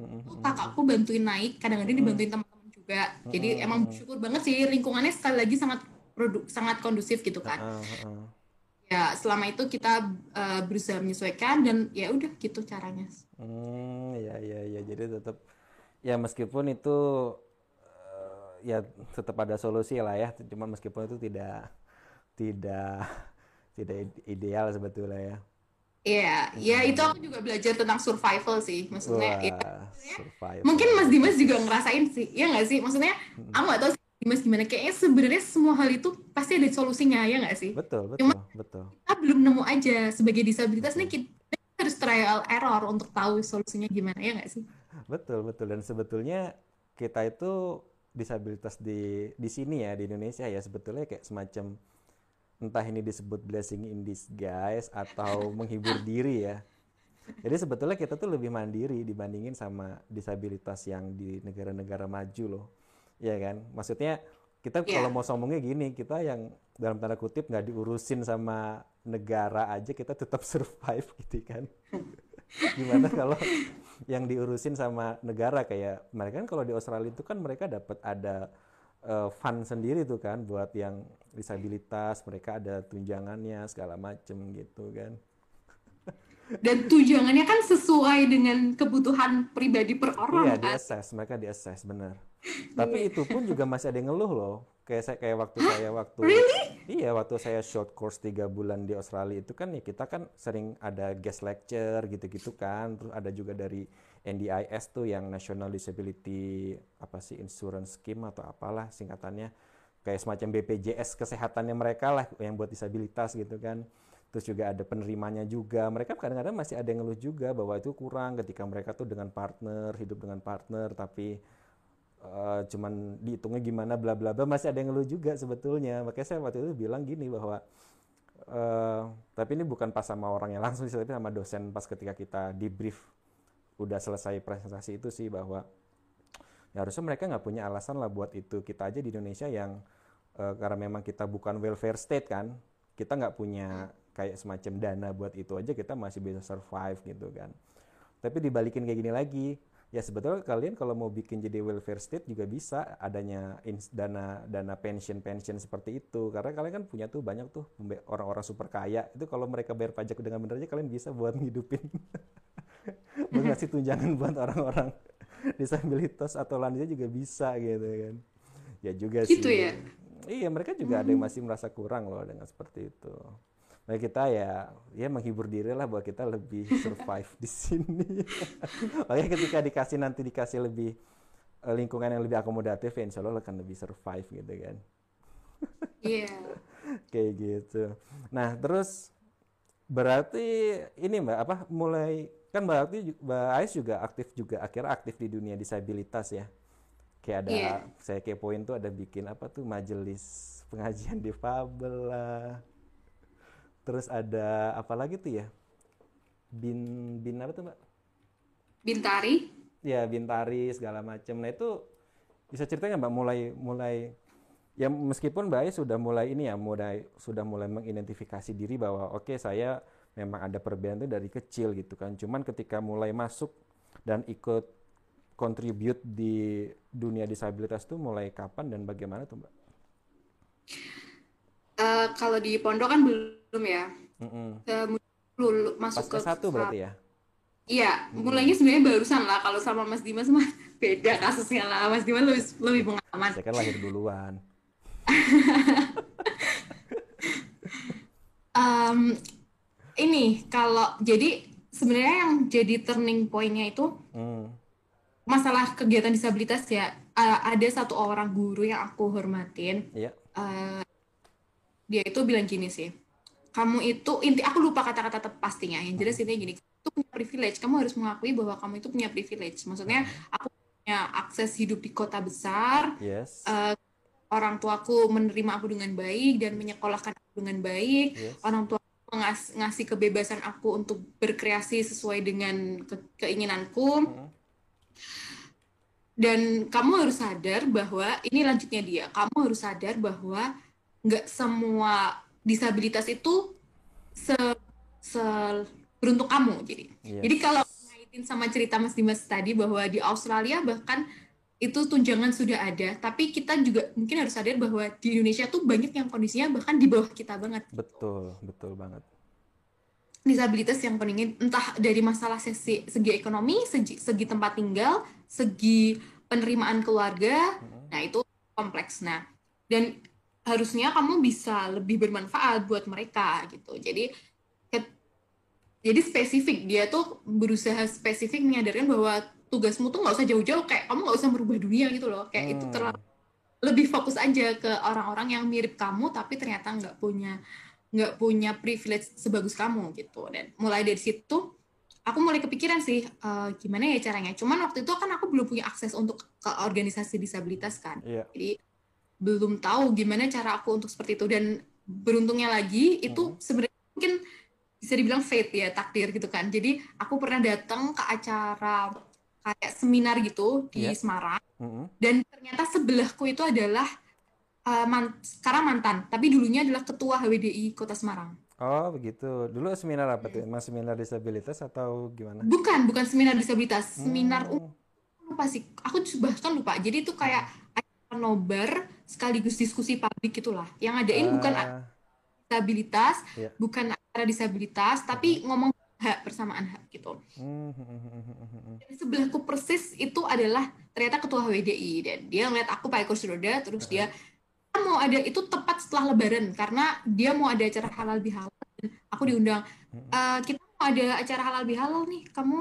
hmm. kakakku bantuin naik, kadang-kadang hmm. dibantuin teman-teman juga. Jadi hmm. emang bersyukur banget sih lingkungannya sekali lagi sangat produk sangat kondusif gitu kan. Uh, uh, uh ya selama itu kita uh, berusaha menyesuaikan dan ya udah gitu caranya. Hmm, ya ya ya jadi tetap ya meskipun itu uh, ya tetap ada solusi lah ya, cuma meskipun itu tidak tidak tidak ideal sebetulnya ya. Iya, hmm. ya itu aku juga belajar tentang survival sih, maksudnya. Wah, ya, survival. Mungkin Mas Dimas juga ngerasain sih, ya nggak sih? Maksudnya, hmm. aku nggak tahu Mas gimana kayaknya sebenarnya semua hal itu pasti ada solusinya ya nggak sih betul betul Cuma, betul kita belum nemu aja sebagai disabilitas nih kita harus trial error untuk tahu solusinya gimana ya nggak sih betul betul dan sebetulnya kita itu disabilitas di di sini ya di Indonesia ya. Sebetulnya kayak semacam entah ini disebut blessing in disguise atau menghibur diri ya. Jadi sebetulnya kita tuh lebih mandiri dibandingin sama disabilitas yang di negara-negara maju loh. Ya kan? Maksudnya kita yeah. kalau mau sombongnya gini kita yang dalam tanda kutip nggak diurusin sama negara aja kita tetap survive gitu kan gimana kalau yang diurusin sama negara kayak mereka kan kalau di Australia itu kan mereka dapat ada uh, fund sendiri tuh kan buat yang disabilitas mereka ada tunjangannya segala macem gitu kan dan tunjangannya kan sesuai dengan kebutuhan pribadi per orang iya kan? di assess mereka di assess benar tapi iya. itu pun juga masih ada yang ngeluh loh. Kayak saya kayak waktu Hah? saya waktu really? Iya, waktu saya short course tiga bulan di Australia itu kan ya kita kan sering ada guest lecture gitu-gitu kan. Terus ada juga dari NDIS tuh yang National Disability apa sih Insurance Scheme atau apalah singkatannya. Kayak semacam BPJS kesehatannya mereka lah yang buat disabilitas gitu kan terus juga ada penerimanya juga mereka kadang-kadang masih ada yang ngeluh juga bahwa itu kurang ketika mereka tuh dengan partner hidup dengan partner tapi uh, cuman dihitungnya gimana bla bla bla masih ada yang ngeluh juga sebetulnya. Makanya saya waktu itu bilang gini bahwa uh, tapi ini bukan pas sama orang yang langsung tapi sama dosen pas ketika kita debrief udah selesai presentasi itu sih bahwa ya harusnya mereka nggak punya alasan lah buat itu. Kita aja di Indonesia yang uh, karena memang kita bukan welfare state kan kita nggak punya kayak semacam dana buat itu aja kita masih bisa survive gitu kan. Tapi dibalikin kayak gini lagi ya sebetulnya kalian kalau mau bikin jadi welfare state juga bisa adanya dana dana pension pension seperti itu. Karena kalian kan punya tuh banyak tuh orang-orang super kaya. Itu kalau mereka bayar pajak dengan benar aja kalian bisa buat ngidupin. Buat ngasih tunjangan buat orang-orang disabilitas atau lansia juga bisa gitu kan. Ya juga gitu sih. ya? iya mereka juga hmm. ada yang masih merasa kurang loh dengan seperti itu Nah kita ya ya menghibur diri lah bahwa kita lebih survive di sini. Makanya ketika dikasih nanti dikasih lebih lingkungan yang lebih akomodatif ya insya Allah akan lebih survive gitu kan Iya. kayak gitu nah terus berarti ini mbak apa mulai kan berarti mbak Ais juga aktif juga akhirnya aktif di dunia disabilitas ya kayak ada Iya. saya kepoin tuh ada bikin apa tuh majelis pengajian difabel lah terus ada apa lagi tuh ya bin bin apa tuh mbak Bintari. ya bintari segala macam nah itu bisa cerita nggak mbak mulai mulai ya meskipun mbak sudah mulai ini ya mulai sudah mulai mengidentifikasi diri bahwa oke saya memang ada perbedaan itu dari kecil gitu kan cuman ketika mulai masuk dan ikut contribute di dunia disabilitas tuh mulai kapan dan bagaimana tuh mbak? Eh, kalau di pondok kan belum ya. Kemudian lulu- masuk Pas ke S1 berarti ya? Iya, mulainya sebenarnya barusan lah. Kalau sama Mas Dimas mah beda kasusnya lah. Mas Dimas lebih lebih pengalaman. Saya kan lahir duluan. Em, ini kalau jadi sebenarnya yang jadi turning point-nya itu Hmm. masalah kegiatan disabilitas ya. Eh, ada satu orang guru yang aku hormatin. Iya. Eh, dia itu bilang gini sih. Kamu itu inti aku lupa kata-kata pastinya. Yang jelas intinya gini. Itu punya privilege. Kamu harus mengakui bahwa kamu itu punya privilege. Maksudnya aku punya akses hidup di kota besar. Yes. eh, orang tuaku menerima aku dengan baik dan menyekolahkan aku dengan baik. Yes. Orang tua ngas- ngasih kebebasan aku untuk berkreasi sesuai dengan ke- keinginanku. Mm. Dan kamu harus sadar bahwa ini lanjutnya dia. Kamu harus sadar bahwa nggak semua disabilitas itu se, se- beruntung kamu. Jadi, Yes. jadi kalau ngaitin sama cerita Mas Dimas tadi bahwa di Australia bahkan itu tunjangan sudah ada, tapi kita juga mungkin harus sadar bahwa di Indonesia tuh banyak yang kondisinya bahkan di bawah kita banget. Betul, betul banget. Disabilitas yang peningin entah dari masalah segi, segi ekonomi, segi, segi tempat tinggal, segi penerimaan keluarga, nah itu kompleks. Nah, dan harusnya kamu bisa lebih bermanfaat buat mereka gitu. Jadi ke- jadi spesifik dia tuh berusaha spesifik menyadarkan bahwa tugasmu tuh nggak usah jauh-jauh kayak kamu nggak usah merubah dunia gitu loh kayak itu Hmm. terlalu lebih fokus aja ke orang-orang yang mirip kamu tapi ternyata nggak punya nggak punya privilege sebagus kamu gitu dan mulai dari situ aku mulai kepikiran sih eh, gimana ya caranya cuman waktu itu kan aku belum punya akses untuk ke organisasi disabilitas kan Iya. jadi belum tahu gimana cara aku untuk seperti itu dan beruntungnya lagi itu sebenarnya mungkin bisa dibilang fate ya takdir gitu kan jadi aku pernah datang ke acara kayak seminar gitu di Iya. Semarang Mm-mm. dan ternyata sebelahku itu adalah uh, man- sekarang mantan tapi dulunya adalah ketua HWDI Kota Semarang Oh begitu. Dulu seminar apa tuh? Emang seminar disabilitas atau gimana? bukan bukan seminar disabilitas seminar Hmm. lupa sih aku bahkan lupa jadi itu kayak acara nobar sekaligus diskusi publik itulah yang ngadain bukan Ah, disabilitas Iya. bukan acara disabilitas tapi ngomong hak persamaan hak gitu. Hmm, hmm, hmm, hmm, hmm, hmm. dan sebelahku persis itu adalah ternyata ketua HWDI dan dia ngeliat aku pakai kursi roda terus dia "Ah, mau ada itu tepat setelah lebaran karena dia mau ada acara halal bihalal dan aku diundang "Eh, kita mau ada acara halal bihalal nih kamu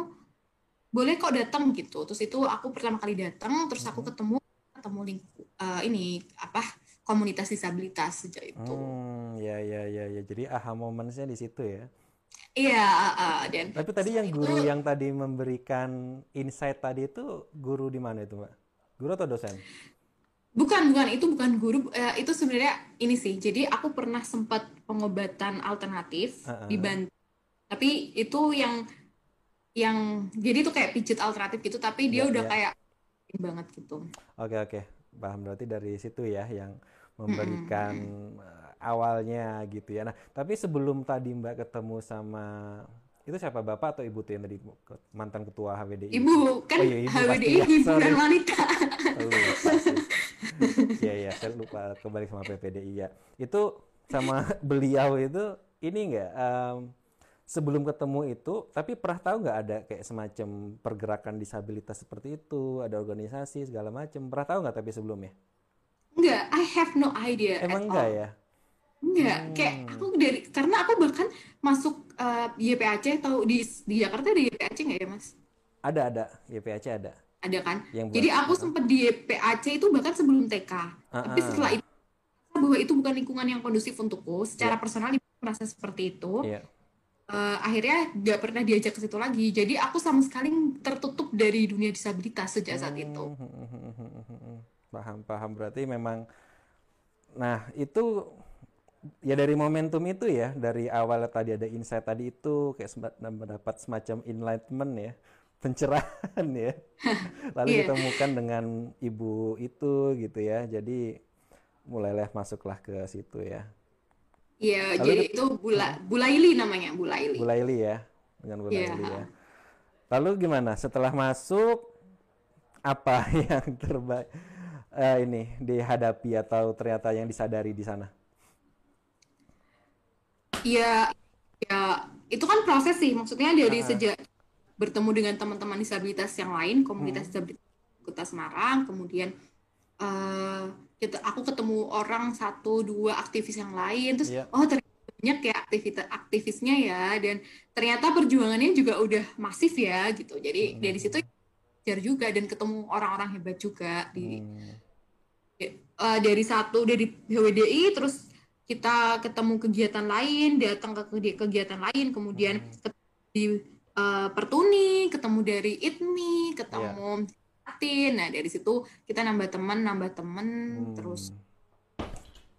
boleh kok datang gitu. Terus itu aku pertama kali datang terus aku ketemu ketemu lingku eh, ini apa komunitas disabilitas sejak itu Hmm, ya ya ya ya. Jadi aha momentsnya di situ ya. iya eh, dan Tapi tadi yang itu- guru yang tadi memberikan insight tadi itu guru di mana itu, Mbak? Guru atau dosen? Bukan, bukan itu bukan guru. Eh, itu sebenarnya ini sih. Jadi aku pernah sempat pengobatan alternatif Uh-uh. di Banten. Tapi itu yang yang jadi itu kayak pijat alternatif gitu. Tapi dia Iya, udah iya. kayak banget gitu. Oke oke, paham berarti dari situ ya yang memberikan eh, awalnya gitu ya. Nah, tapi sebelum tadi Mbak ketemu sama itu siapa bapak atau ibu tuh yang tadi mantan ketua HWDI? Ibu kan Oh iya, ibu HWDI ya, hiburan sorry. wanita. Oh, sih. Iya iya, saya lupa kembali sama PPDI ya. Itu sama beliau itu ini enggak sebelum ketemu itu, tapi pernah tahu nggak ada kayak semacam pergerakan disabilitas seperti itu, ada organisasi segala macam. Pernah tahu nggak tapi sebelumnya? Enggak, I have no idea Emang enggak all. ya? Enggak, kayak Hmm. aku dari karena aku bahkan masuk eh, YPAC tahu di di Jakarta ada YPAC nggak ya, Mas? Ada ada, YPAC ada. ada kan Yang jadi aku sekarang. sempat di PAC itu bahkan sebelum TK tapi Ah, ah. setelah itu bahwa itu bukan lingkungan yang kondusif untukku secara Iya. personal merasa seperti itu Iya. Eh, akhirnya nggak pernah diajak ke situ lagi jadi aku sama sekali tertutup dari dunia disabilitas sejak saat itu Hmm, Paham, paham. Berarti memang, nah itu ya dari momentum itu ya, dari awal tadi ada insight tadi itu kayak sempat mendapat semacam enlightenment ya, pencerahan ya. Lalu Iya. ditemukan dengan ibu itu gitu ya. Jadi mulailah masuklah ke situ ya. Iya, jadi itu Bula Bulaili namanya, Bulaili. Bu Laili ya, dengan Bu Iya. Laili ya. Lalu gimana? Setelah masuk apa yang terbaik eh, ini dihadapi atau ternyata yang disadari di sana? Iya, ya itu kan proses sih. Maksudnya dari Ah. sejak bertemu dengan teman-teman disabilitas yang lain, Hmm. komunitas disabilitas Kota Semarang, kemudian eh, kita, aku ketemu orang satu dua aktivis yang lain, terus Iya. oh ternyata banyak ya aktivitas aktivisnya ya, dan ternyata perjuangannya juga udah masif ya gitu. Jadi Hmm. dari situ belajar juga dan ketemu orang-orang hebat juga di Hmm. eh, dari satu dari HWDI terus kita ketemu kegiatan lain datang ke kegi- kegiatan lain kemudian Hmm. ketemu di eh, Pertuni ketemu dari ITMI ketemu Latin nah dari situ kita nambah teman nambah teman terus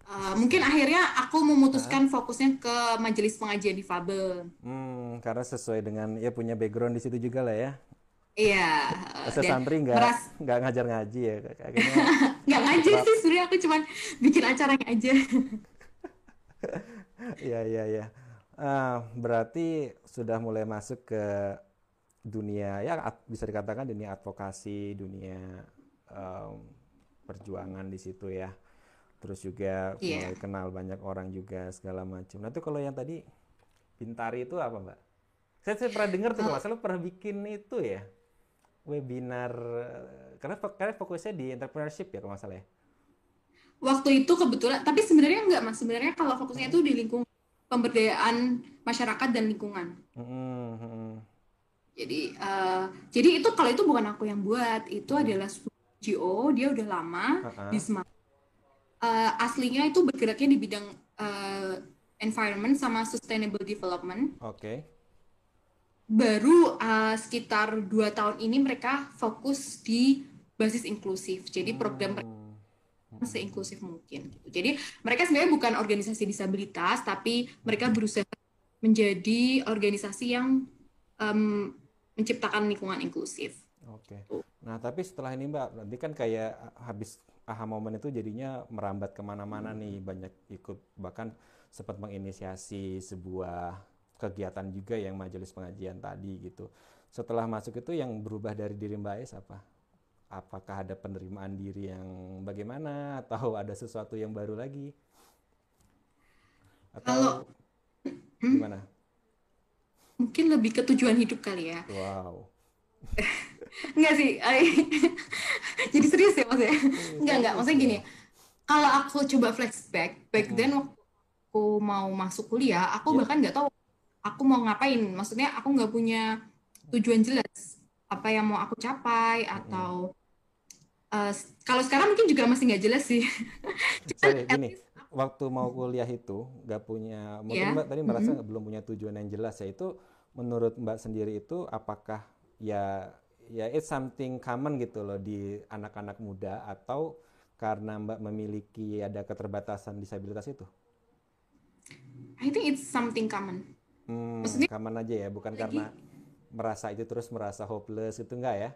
Hmm. eh, mungkin akhirnya aku memutuskan fokusnya ke majelis pengajian difabel Hmm, karena sesuai dengan ya punya background di situ juga lah ya. iya Masa santri nggak meras- nggak ngajar ngaji ya kayaknya. nggak ngajar sih sebenarnya aku cuman bikin acaranya aja Iya iya iya. Ah, berarti sudah mulai masuk ke dunia ya ad- bisa dikatakan dunia advokasi, dunia em, perjuangan di situ ya. Terus juga Iya. mulai kenal banyak orang juga segala macam. Nah itu kalau yang tadi Bintari itu apa Mbak? Saya, saya pernah dengar tuh kalau nggak salah pernah bikin itu ya webinar eh, karena karena fokusnya di entrepreneurship ya kalau nggak salah ya. waktu itu kebetulan tapi sebenarnya enggak mas sebenarnya kalau fokusnya itu di lingkungan pemberdayaan masyarakat dan lingkungan Mm-mm, mm-mm. Jadi eh, jadi itu kalau itu bukan aku yang buat itu adalah sebuah NGO dia udah lama Ha-ha. di Semarang Eh, aslinya itu bergeraknya di bidang eh, environment sama sustainable development Oke. baru eh, sekitar dua tahun ini mereka fokus di basis inklusif jadi program Hmm. seinklusif mungkin gitu. Jadi mereka sebenarnya bukan organisasi disabilitas, tapi mereka berusaha menjadi organisasi yang em, menciptakan lingkungan inklusif. Oke. Nah, tapi setelah ini Mbak, nanti kan kayak habis aha momen itu jadinya merambat ke mana-mana nih, banyak ikut bahkan sempat menginisiasi sebuah kegiatan juga yang majelis pengajian tadi gitu. Setelah masuk itu yang berubah dari diri Mbak Es apa? Apakah ada penerimaan diri yang bagaimana atau ada sesuatu yang baru lagi? Atau Kalau- gimana? Mungkin lebih ke tujuan hidup kali ya. Wow. Enggak sih. Jadi serius ya Mas ya? Enggak, enggak. Maksudnya gini, kalau aku coba flashback, back then waktu aku mau masuk kuliah, aku Ya. bahkan nggak tahu aku mau ngapain. Maksudnya aku nggak punya tujuan jelas apa yang mau aku capai atau eh, kalau sekarang mungkin juga masih nggak jelas sih. Sorry, at gini, waktu mau kuliah itu nggak punya, mungkin Iya, Mbak tadi merasa belum punya tujuan yang jelas ya. Itu menurut Mbak sendiri itu apakah ya ya it's something common gitu loh di anak-anak muda atau karena Mbak memiliki ada keterbatasan disabilitas itu? I think it's something common. Hmm, Maksudnya- common aja ya, bukan Lagi- karena merasa itu terus merasa hopeless itu enggak ya?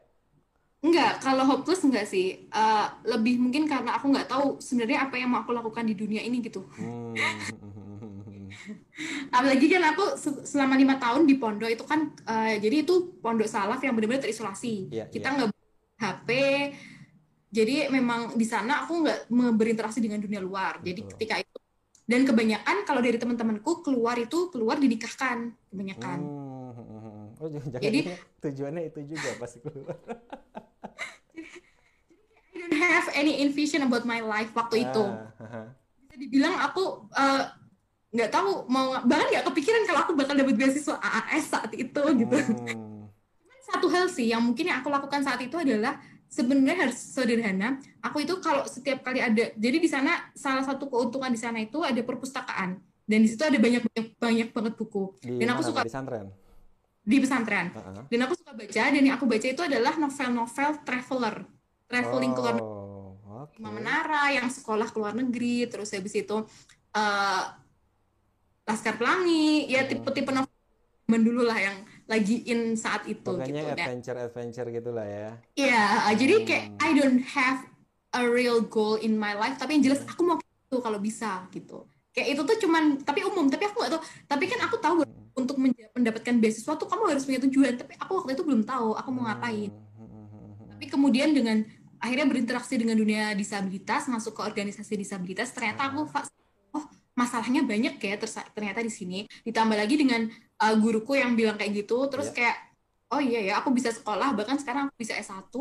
Enggak, kalau hopeless enggak sih. Eh, lebih mungkin karena aku nggak tahu sebenarnya apa yang mau aku lakukan di dunia ini gitu. Hmm. Apalagi kan aku se- selama lima tahun di pondok itu kan, eh, jadi itu pondok salaf yang benar-benar terisolasi. Iya, Kita iya. nggak bawa HP, jadi memang di sana aku nggak berinteraksi dengan dunia luar. Jadi Betul. ketika itu dan kebanyakan kalau dari teman-temanku keluar itu keluar dinikahkan kebanyakan. Hmm. Oh, jangan Jadi- tujuannya itu juga pasti keluar. Have any envision about my life waktu itu. Ah, haha. Bisa dibilang aku eh, nggak tahu mau bahkan nggak kepikiran kalau aku bakal dapat beasiswa AAS saat itu gitu. Hmm. satu hal sih yang mungkin yang aku lakukan saat itu adalah sebenarnya harus sederhana. Aku itu kalau setiap kali ada, jadi di sana salah satu keuntungan di sana itu ada perpustakaan dan di situ ada banyak banyak banyak banget buku. Di dan aku suka di pesantren. di pesantren. Heeh. Dan aku suka baca dan yang aku baca itu adalah novel-novel traveler, traveling ke luar Lima Menara yang sekolah ke luar negeri, terus habis itu eh Laskar Pelangi, ya Hmm. tipe-tipe novel dulu lah yang lagi in saat itu Pokoknya gitu. Dan- adventure-adventure gitulah ya. Iya, uh, jadi kayak Hmm. I don't have a real goal in my life, tapi yang jelas aku mau itu kalau bisa gitu. Kayak itu tuh cuman, tapi umum, tapi aku tahu. Tapi kan aku tahu Hmm. untuk mendapatkan beasiswa tuh kamu harus punya tujuan. Tapi aku waktu itu belum tahu aku mau ngapain. Hmm, hmm, hmm, Tapi kemudian dengan akhirnya berinteraksi dengan dunia disabilitas, masuk ke organisasi disabilitas, ternyata aku oh masalahnya banyak ya ternyata di sini. Ditambah lagi dengan uh, guruku yang bilang kayak gitu, terus Ya. kayak oh iya ya aku bisa sekolah, bahkan sekarang aku bisa S1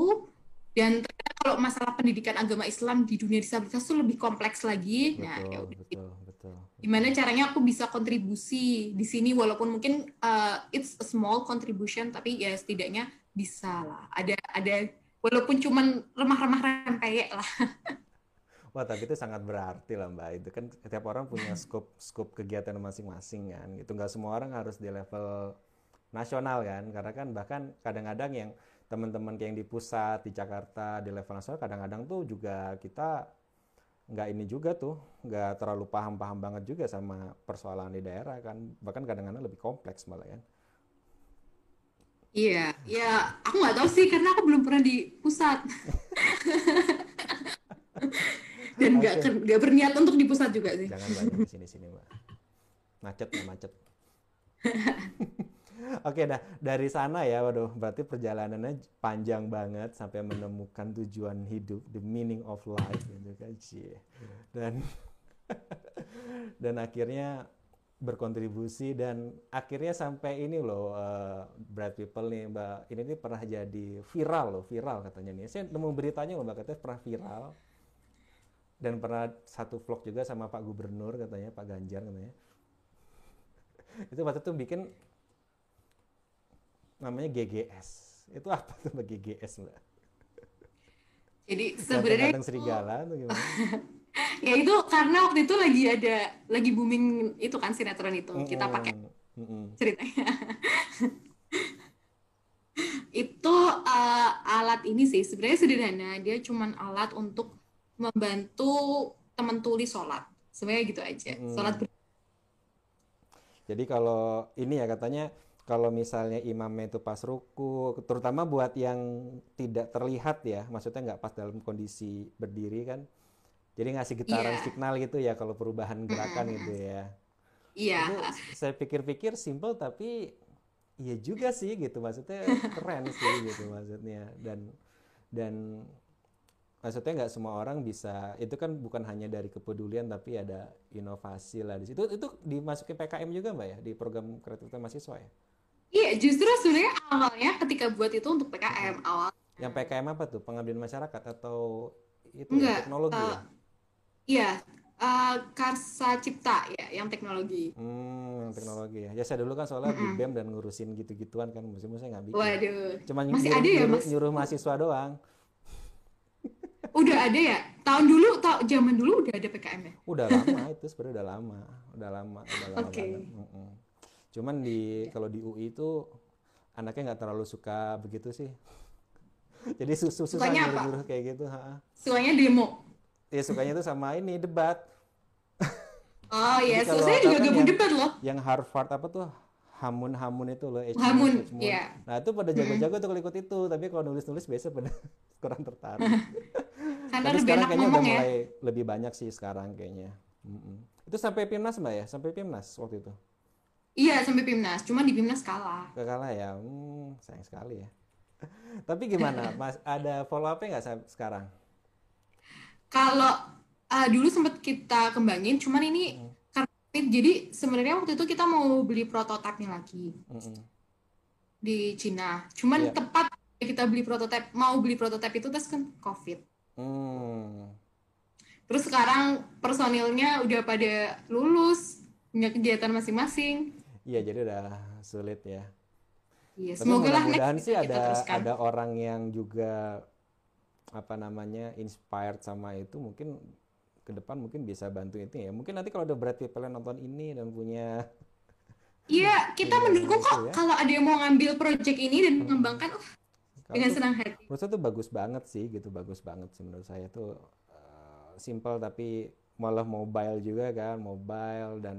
dan ternyata kalau masalah pendidikan agama Islam di dunia disabilitas itu lebih kompleks lagi. Nah, ya Betul, udah betul, betul. gimana caranya aku bisa kontribusi di sini walaupun mungkin uh, it's a small contribution tapi ya setidaknya bisa lah ada ada walaupun cuman remah-remah rempeyek lah Wah, tapi itu sangat berarti lah Mbak. Itu kan setiap orang punya skop skop kegiatan masing-masing kan. Itu nggak semua orang harus di level nasional kan. Karena kan bahkan kadang-kadang yang teman-teman kayak yang di pusat, di Jakarta, di level nasional kadang-kadang tuh juga kita nggak ini juga tuh, nggak terlalu paham-paham banget juga sama persoalan di daerah kan. Bahkan kadang-kadang lebih kompleks malah kan. Iya ya aku nggak tahu sih karena aku belum pernah di pusat dan nggak ker- nggak berniat untuk di pusat juga sih Jangan banyak di sini-sini, Mbak. Macet ya, macet. Oke, dah dari sana ya, waduh, berarti perjalanannya panjang banget sampai menemukan tujuan hidup, the meaning of life gitu kan, Cie. Dan dan akhirnya berkontribusi dan akhirnya sampai ini loh, eh, Bright People nih, Mbak. Ini nih pernah jadi viral loh, viral katanya nih. Saya nemu beritanya loh, Mbak, katanya pernah viral dan pernah satu vlog juga sama Pak Gubernur katanya Pak Ganjar katanya itu waktu itu bikin namanya GGS itu apa tuh Mbak GGS Mbak jadi sebenarnya Ganteng serigala tuh gimana ya itu karena waktu itu lagi ada lagi booming itu kan sinetron itu kita pakai Mm, mm, ceritanya. itu uh, alat ini sih sebenarnya sederhana, dia cuman alat untuk membantu teman tuli sholat. Sebenarnya gitu aja. Mm. Sholat ber- jadi kalau ini ya katanya kalau misalnya imamnya itu pas ruku terutama buat yang tidak terlihat ya maksudnya nggak pas dalam kondisi berdiri kan jadi ngasih getaran Iya. signal gitu ya kalau perubahan gerakan gitu ya. Iya, itu saya pikir-pikir simple tapi iya juga sih gitu. Maksudnya keren sih gitu maksudnya. Dan dan maksudnya nggak semua orang bisa itu kan bukan hanya dari kepedulian tapi ada inovasi lah di situ. Itu dimasukin PKM juga mbak ya di program kreativitas mahasiswa ya? Iya justru sebenarnya awalnya ketika buat itu untuk PKM awal yang PKM apa tuh? Pengabdian masyarakat atau itu ya, Enggak, teknologi eh, ya iya uh, Karsa Cipta ya yang teknologi. hmm yang teknologi ya ya saya dulu kan soalnya di BEM dan ngurusin gitu-gituan kan musim saya nggak bikin Waduh, Cuma Masih nyuruh, ada ya, Mas? nyuruh mahasiswa doang. udah ada ya? Tahun dulu, ta zaman dulu udah ada PKM ya? Udah lama itu sebenarnya udah lama, udah lama, udah lama Oke. banget. Cuman di kalau di UI itu anaknya nggak terlalu suka begitu sih. Jadi susah susah nyuruh-nyuruh kayak gitu. ha. Sukanya demo. Ya sukanya itu sama ini debat. Oh iya, Jadi so saya juga gabung yang- debat loh. Yang Harvard apa tuh? Hamun-hamun itu loh, H. Hamun, H. Moon. iya. Nah itu pada jago-jago tuh ikut itu, tapi kalau nulis-nulis biasa pada kurang tertarik. Karena Tapi lebih sekarang kayaknya udah ya. mulai lebih banyak sih sekarang kayaknya. Mm-mm. Itu sampai Pimnas mbak ya? Sampai Pimnas waktu itu? Iya, sampai Pimnas. Cuma di Pimnas kalah. Kalah ya? Hmm, sayang sekali ya. Tapi gimana? Mas, ada follow up-nya nggak sekarang? Kalau ah, dulu sempat kita kembangin, cuman ini Hmm. karena jadi sebenarnya waktu itu kita mau beli prototipenya lagi Mm-mm. di Cina. Cuman Iya. tepat kita beli prototipe, mau beli prototipe itu terus kan COVID. Hmm. Terus sekarang personilnya udah pada lulus, punya kegiatan masing-masing. Iya jadi udah sulit ya. Iya, semoga lah next sih kita ada teruskan. ada orang yang juga apa namanya inspired sama itu mungkin ke depan mungkin bisa bantu itu ya. Mungkin nanti kalau ada Pitt yang nonton ini dan punya Iya, kita mendukung itu kok ya. kalau ada yang mau ngambil project ini dan mengembangkan, uh, kalau dengan senang hati. menurut saya tuh bagus banget sih gitu, bagus banget sih menurut saya tuh eh, simple tapi malah mobile juga kan, mobile dan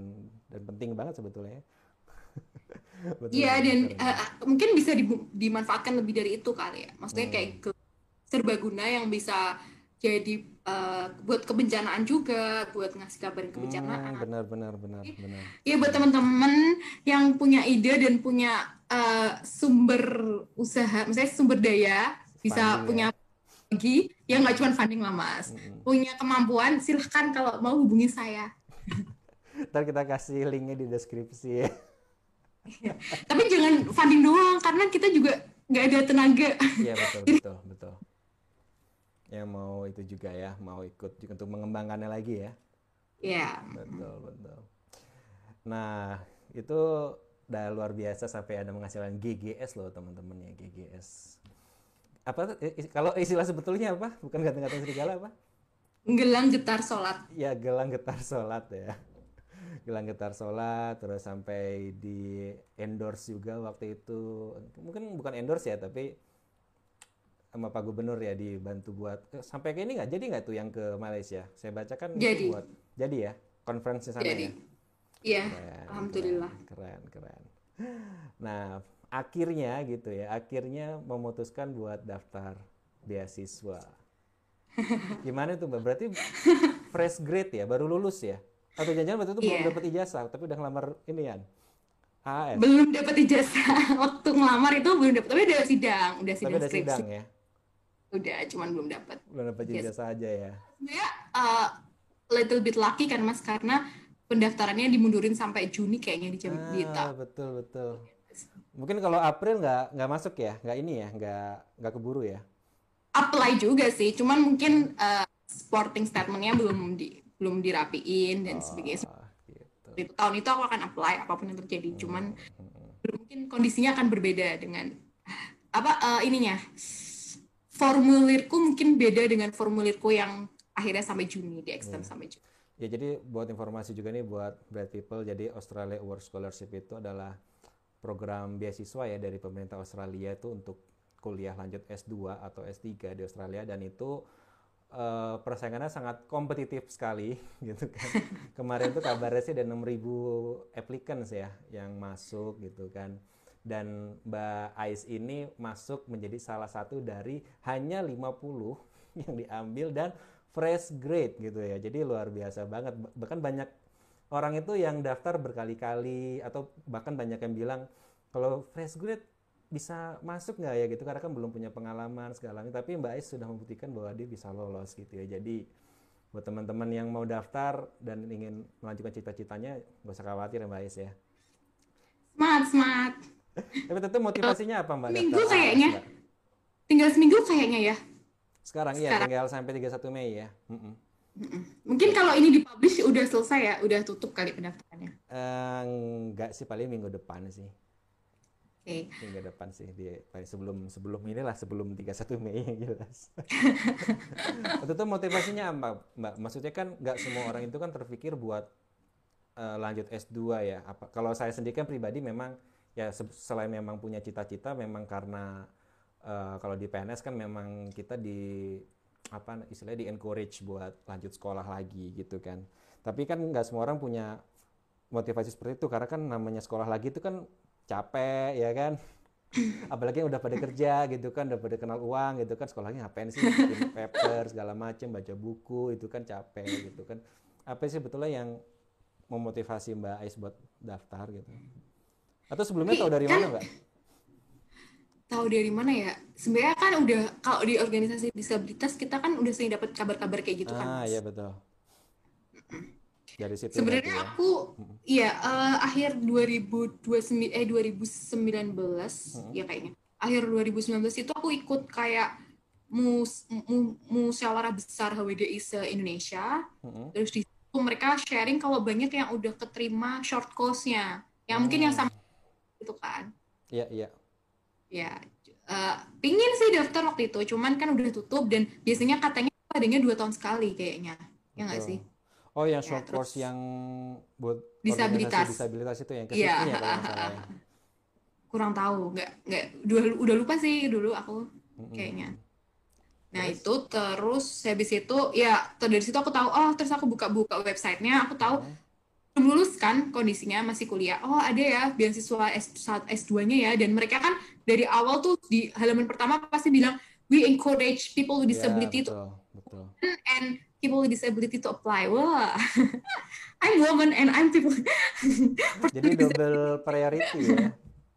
dan penting banget sebetulnya. Betul, Iya, dan eh, mungkin bisa dimanfaatkan lebih dari itu kali ya. Maksudnya Hmm. kayak ke serbaguna yang bisa jadi eh, buat kebencanaan juga, buat ngasih kabarin Hmm, kebencanaan. benar benar benar benar. Iya buat teman-teman yang punya ide dan punya eh, sumber usaha, misalnya sumber daya, bisa ya. punya lagi, ya nggak cuma funding lah mas, Mm-mm. punya kemampuan, silahkan kalau mau hubungi saya. Ntar kita kasih linknya di deskripsi ya. Tapi jangan funding doang, karena kita juga nggak ada tenaga. Iya betul betul betul. Yang mau itu juga ya, mau ikut juga untuk mengembangkannya lagi ya. Ya, Betul betul. Nah itu udah luar biasa sampai ada menghasilkan GGS loh teman-teman ya GGS. Apa kalau istilah sebetulnya apa? Bukan ganteng-ganteng serigala apa? gelang getar sholat. Ya gelang getar sholat ya. Gelang getar sholat terus sampai di endorse juga waktu itu. Mungkin bukan endorse ya tapi sama Pak Gubernur ya dibantu buat eh, sampai ke ini nggak jadi nggak tuh yang ke Malaysia? Saya baca kan Jadi. buat jadi ya konferensi sana Jadi, ya. iya, alhamdulillah. Keren, keren. Nah, akhirnya gitu ya, akhirnya memutuskan buat daftar beasiswa. Gimana tuh, Mbak? Berarti fresh grade ya, baru lulus ya? Atau jangan-jangan waktu itu belum Iya. dapat ijazah, tapi udah ngelamar ini ya? AS. Belum dapat ijazah. Waktu ngelamar itu belum dapat, tapi udah sidang, udah Tapi sidang ada skripsi. sidang ya? Udah, cuman belum dapat. Belum dapat Yes. ijazah aja ya? Sebenarnya uh, little bit lucky kan Mas karena pendaftarannya dimundurin sampai Juni kayaknya di jam di Ah, betul, betul. Mungkin kalau April nggak nggak masuk ya? Nggak ini ya? Nggak nggak keburu ya? apply juga sih, cuman mungkin uh, sporting statementnya belum di belum dirapiin dan sebagainya. Oh, gitu. Itu tahun itu aku akan apply apa pun yang terjadi, cuman Hmm. mungkin kondisinya akan berbeda dengan apa uh, ininya formulirku mungkin beda dengan formulirku yang akhirnya sampai Juni di extend Iya. sampai Juni. Ya jadi buat informasi juga nih buat Bright People, jadi Australia Work Scholarship itu adalah program beasiswa ya dari pemerintah Australia itu untuk kuliah lanjut S2 atau S3 di Australia dan itu eh, persaingannya sangat kompetitif sekali gitu kan. Kemarin tuh kabarnya sih ada 6.000 applicants ya yang masuk gitu kan. Dan Mbak Ais ini masuk menjadi salah satu dari hanya 50 yang diambil dan fresh grade gitu ya. Jadi luar biasa banget. Ba- Bahkan banyak orang itu yang daftar berkali-kali atau bahkan banyak yang bilang kalau fresh grade bisa masuk nggak ya gitu karena kan belum punya pengalaman segala macam. Tapi Mbak Ais sudah membuktikan bahwa dia bisa lolos gitu ya. Jadi buat teman-teman yang mau daftar dan ingin melanjutkan cita-citanya nggak usah khawatir ya Mbak Ais ya. Semangat, semangat. Tapi tentu motivasinya apa Mbak? Minggu daftar kayaknya. Mbak? Tinggal seminggu kayaknya ya. Sekarang iya Sekarang. tinggal sampai 31 Mei ya. Mm-mm. Mm-mm. Mungkin kalau ini dipublish udah selesai ya, udah tutup kali pendaftarannya. Eh, enggak sih paling minggu depan sih. Oke. Minggu depan sih di paling sebelum sebelum inilah sebelum 31 Mei yang jelas. Waktu itu motivasinya apa, Mbak? Maksudnya kan nggak semua orang itu kan terpikir buat eh, lanjut S2 ya. Apa kalau saya sendiri kan pribadi memang ya se- selain memang punya cita-cita memang karena eh, kalau di PNS kan memang kita di apa istilahnya di encourage buat lanjut sekolah lagi gitu kan. Tapi kan nggak semua orang punya motivasi seperti itu karena kan namanya sekolah lagi itu kan capek ya kan? Apalagi yang udah pada kerja gitu kan udah pada kenal uang gitu kan sekolahnya ngapain sih? Bikin paper segala macem baca buku itu kan capek gitu kan. Apa sih betulnya yang memotivasi Mbak Ais buat daftar gitu atau sebelumnya tahu dari kan- mana Mbak? Tahu dari mana ya? Sebenarnya kan udah kalau di organisasi disabilitas kita kan udah sering dapat kabar-kabar kayak gitu kan. ah iya betul dari situ Sebenarnya berarti ya. aku iya eh, akhir 2029 eh 2019 ya kayaknya. Akhir 2019 itu aku ikut kayak mus, mu, musyawarah besar HWDI se-Indonesia. Mm-mm. Terus di situ mereka sharing kalau banyak yang udah keterima short course-nya. Yang mungkin yang sama itu kan. iya iya. Ya uh, pingin sih daftar waktu itu cuman kan udah tutup dan biasanya katanya adanya dua tahun sekali kayaknya. Ya nggak sih? Oh yang short ya, course yang buat disabilitas. disabilitas itu yang iya, ya, ya. Kurang tahu nggak nggak udah udah lupa sih dulu aku kayaknya. Nah terus? itu terus habis itu ya dari situ aku tahu oh terus aku buka-buka websitenya aku tahu hmm belum lulus kan kondisinya masih kuliah oh ada ya beasiswa S S2-nya ya dan mereka kan dari awal tuh di halaman pertama pasti bilang we encourage people with ya, disability yeah, betul, to betul. and people with disability to apply wah I'm woman and I'm people jadi double priority ya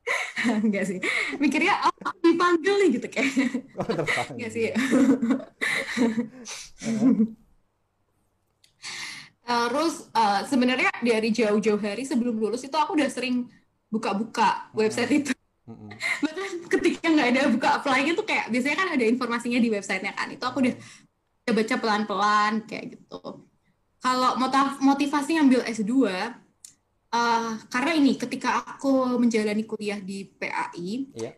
Enggak sih. Mikirnya oh, aku dipanggil nih gitu kayak. Oh. Enggak sih. Terus uh, sebenarnya dari jauh-jauh hari sebelum lulus itu aku udah sering buka-buka website itu. Bahkan ketika nggak ada buka apply itu kayak biasanya kan ada informasinya di websitenya kan. Itu aku udah baca pelan-pelan kayak gitu. Kalau motivasi ngambil S2 Uh, karena ini ketika aku menjalani kuliah di PAI, yeah.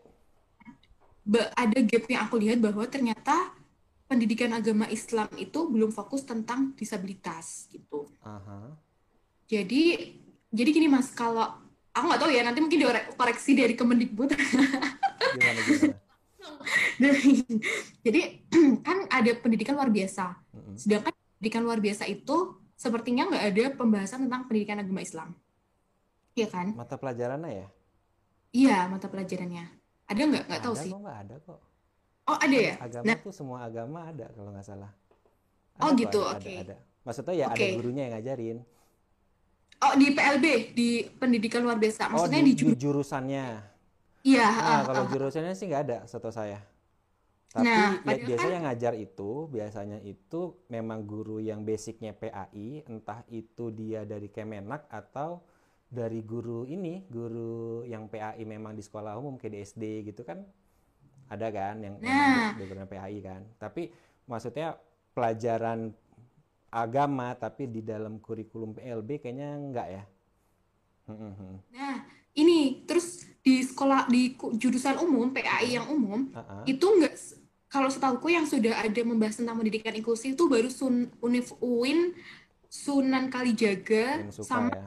ada gap yang aku lihat bahwa ternyata pendidikan agama Islam itu belum fokus tentang disabilitas gitu. Uh-huh. Jadi jadi gini mas, kalau aku nggak tahu ya nanti mungkin dikoreksi dari Kemendikbud. gimana, gimana? jadi kan ada pendidikan luar biasa, sedangkan pendidikan luar biasa itu sepertinya nggak ada pembahasan tentang pendidikan agama Islam. Iya kan? Mata pelajarannya ya? Iya, mata pelajarannya. Ada nggak? Nggak tahu sih. Kok nggak ada kok. Oh ada ya? Agama nah. tuh semua agama ada kalau nggak salah. Ada oh gitu, oke. Okay. Ada, ada. Maksudnya ya okay. ada gurunya yang ngajarin. Oh di PLB di pendidikan luar biasa. Oh, Maksudnya oh, di, di, di jurusannya. Iya. Nah, uh, kalau uh, jurusannya sih nggak ada, setahu saya. Tapi nah, ya, biasanya kan, yang ngajar itu biasanya itu memang guru yang basicnya PAI, entah itu dia dari Kemenak atau dari guru ini guru yang PAI memang di sekolah umum kayak di SD gitu kan ada kan yang, nah. yang guru PAI kan. Tapi maksudnya pelajaran agama tapi di dalam kurikulum PLB kayaknya enggak ya? Nah ini terus di sekolah di jurusan umum PAI yang umum uh -uh. itu enggak kalau setahuku yang sudah ada membahas tentang pendidikan inklusif itu baru Sun Unif UIN Sunan Kalijaga sama ya.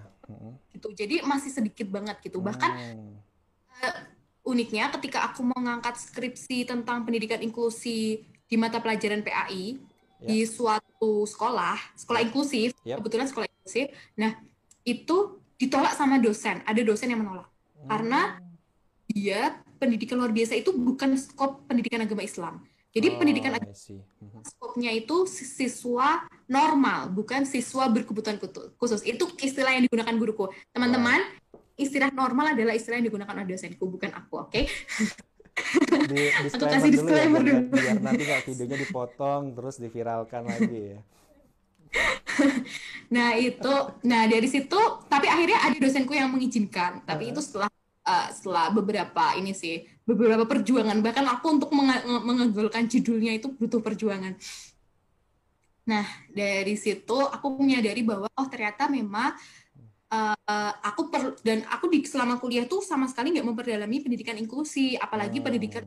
Gitu. Jadi masih sedikit banget gitu. Bahkan uh, uniknya ketika aku mau ngangkat skripsi tentang pendidikan inklusi di mata pelajaran PAI yeah. di suatu sekolah sekolah inklusif yep. kebetulan sekolah inklusif nah itu ditolak sama dosen ada dosen yang menolak hmm. karena dia pendidikan luar biasa itu bukan skop pendidikan agama Islam jadi oh, pendidikan mhm. skopnya itu siswa normal, bukan siswa berkebutuhan khusus. Itu istilah yang digunakan guruku. Teman-teman, istilah normal adalah istilah yang digunakan oleh dosenku, bukan aku, oke? Okay? Di, aku kasih disclaimer dulu, ya, dulu. Biar, nanti kalau videonya dipotong terus diviralkan lagi ya. nah itu, nah dari situ, tapi akhirnya ada dosenku yang mengizinkan. Tapi uh -huh. itu setelah uh, setelah beberapa ini sih beberapa perjuangan bahkan aku untuk meng mengegolkan judulnya itu butuh perjuangan nah dari situ aku menyadari bahwa oh ternyata memang uh, aku per dan aku di selama kuliah tuh sama sekali nggak memperdalami pendidikan inklusi apalagi hmm. pendidikan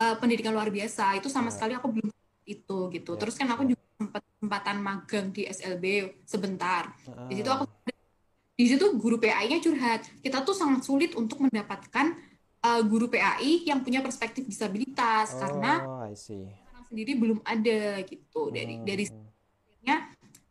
uh, pendidikan luar biasa itu sama yeah. sekali aku belum itu gitu yeah. terus kan aku juga sempat kesempatan magang di SLB sebentar di situ aku di situ guru PAI-nya curhat kita tuh sangat sulit untuk mendapatkan uh, guru PAI yang punya perspektif disabilitas oh, karena sendiri belum ada gitu dari hmm. dari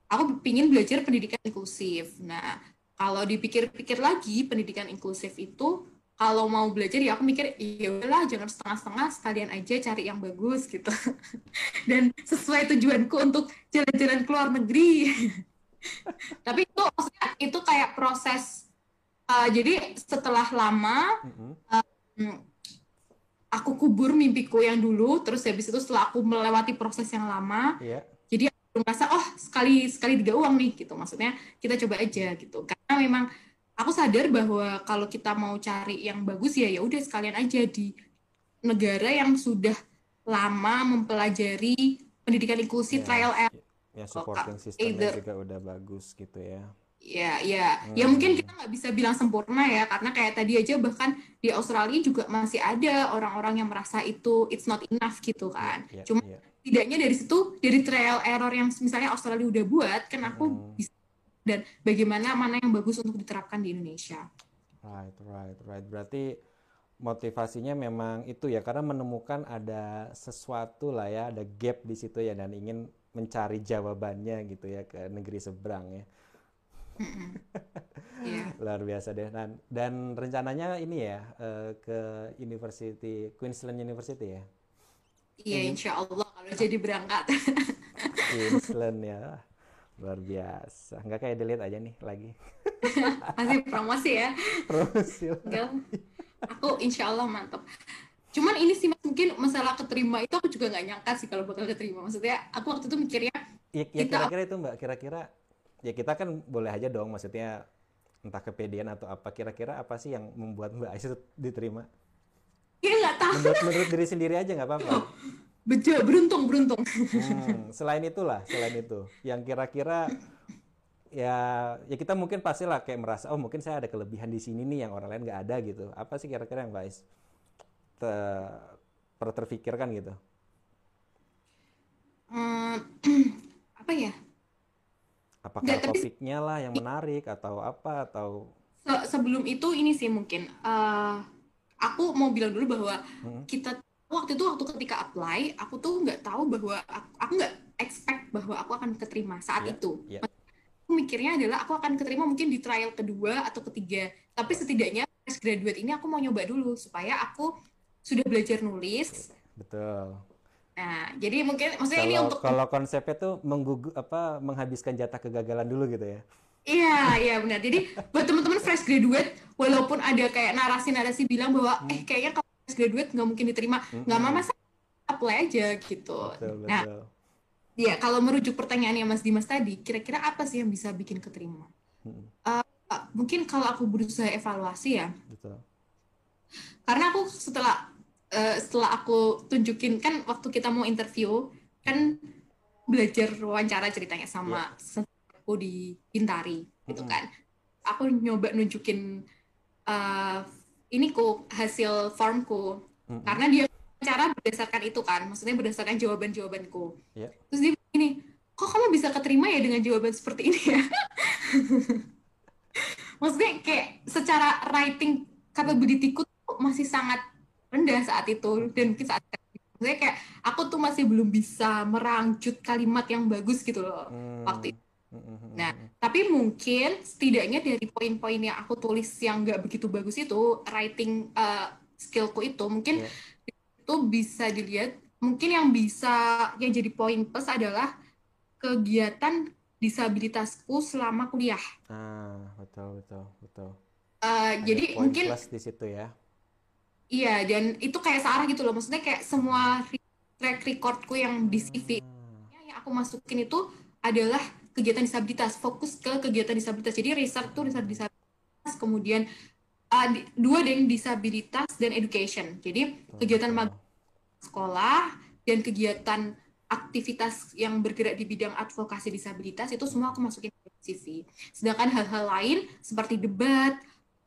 aku pingin belajar pendidikan inklusif nah kalau dipikir-pikir lagi pendidikan inklusif itu kalau mau belajar ya aku mikir ya udahlah jangan setengah-setengah sekalian aja cari yang bagus gitu. Dan sesuai tujuanku untuk jalan-jalan ke luar negeri. Tapi itu maksudnya itu kayak proses uh, jadi setelah lama uh, aku kubur mimpiku yang dulu terus habis itu setelah aku melewati proses yang lama yeah. jadi aku merasa oh sekali sekali tiga uang nih gitu. Maksudnya kita coba aja gitu karena memang aku sadar bahwa kalau kita mau cari yang bagus ya ya udah sekalian aja di negara yang sudah lama mempelajari pendidikan inklusif yeah. trial and ya supporting sistemnya juga udah bagus gitu ya Ya, ya, hmm. ya mungkin kita nggak bisa bilang sempurna ya, karena kayak tadi aja bahkan di Australia juga masih ada orang-orang yang merasa itu it's not enough gitu kan. Yeah, Cuma yeah. tidaknya dari situ, dari trial error yang misalnya Australia udah buat, kan aku hmm. bisa dan bagaimana mana yang bagus untuk diterapkan di Indonesia. Right, right, right. Berarti motivasinya memang itu ya, karena menemukan ada sesuatu lah ya, ada gap di situ ya, dan ingin mencari jawabannya gitu ya ke negeri seberang ya. Yeah. luar biasa deh. Dan dan rencananya ini ya uh, ke University Queensland University ya? Iya yeah, insya Allah kalau jadi berangkat. Queensland ya luar biasa. Nggak kayak delete aja nih lagi. Masih promosi ya? Promosi aku insya Allah mantap cuman ini sih mungkin masalah keterima itu aku juga nggak nyangka sih kalau bakal keterima. Maksudnya aku waktu itu mikirnya ya, ya kira-kira itu mbak. Kira-kira ya kita kan boleh aja dong maksudnya entah kepedean atau apa kira-kira apa sih yang membuat Mbak Aisyah diterima? Ya nggak tahu. Menurut, menurut diri sendiri aja nggak apa-apa. Betul, beruntung, beruntung. Hmm, selain itulah, selain itu, yang kira-kira ya ya kita mungkin pasti lah kayak merasa oh mungkin saya ada kelebihan di sini nih yang orang lain nggak ada gitu. Apa sih kira-kira yang Aisyah pernah terpikirkan gitu? Hmm, apa ya? Apakah Nggak, tapi, topiknya lah yang menarik atau apa atau se sebelum itu ini sih mungkin uh, aku mau bilang dulu bahwa hmm. kita waktu itu waktu ketika apply aku tuh nggak tahu bahwa aku nggak expect bahwa aku akan keterima saat yeah, itu. Yeah. Aku mikirnya adalah aku akan keterima mungkin di trial kedua atau ketiga. Tapi setidaknya fresh graduate ini aku mau nyoba dulu supaya aku sudah belajar nulis. Betul Nah, jadi mungkin maksudnya kalau, ini untuk kalau konsepnya tuh menggugu apa menghabiskan jatah kegagalan dulu gitu ya. Iya, iya benar. Jadi buat teman-teman fresh graduate, walaupun ada kayak narasi-narasi bilang bahwa hmm. eh kayaknya graduate nggak mungkin diterima, nggak hmm. mama masa apply aja gitu. Betul, nah, betul. Iya, kalau merujuk pertanyaannya Mas Dimas tadi, kira-kira apa sih yang bisa bikin keterima? Hmm. Uh, mungkin kalau aku berusaha evaluasi ya. Betul. Karena aku setelah uh, setelah aku tunjukin kan waktu kita mau interview kan belajar wawancara ceritanya sama yeah. aku di Bintari gitu kan aku nyoba nunjukin uh, ini ku hasil formku mm-hmm. karena dia cara berdasarkan itu kan maksudnya berdasarkan jawaban jawabanku yeah. terus dia ini kok kamu bisa keterima ya dengan jawaban seperti ini ya maksudnya kayak secara writing capability-ku masih sangat rendah saat itu dan mungkin saat saya kayak aku tuh masih belum bisa merangcut kalimat yang bagus gitu loh hmm. waktu itu. Nah, tapi mungkin setidaknya dari poin-poin yang aku tulis yang nggak begitu bagus itu, writing uh, skillku itu mungkin yeah. itu bisa dilihat. Mungkin yang bisa yang jadi poin plus adalah kegiatan disabilitasku selama kuliah. Ah, betul betul betul. Uh, jadi mungkin plus di situ ya. Iya, dan itu kayak searah gitu loh. Maksudnya kayak semua track recordku yang di CV hmm. yang aku masukin itu adalah kegiatan disabilitas, fokus ke kegiatan disabilitas. Jadi research tuh research disabilitas, kemudian uh, dua deh disabilitas dan education. Jadi kegiatan mag sekolah dan kegiatan aktivitas yang bergerak di bidang advokasi disabilitas itu semua aku masukin ke CV. Sedangkan hal-hal lain seperti debat,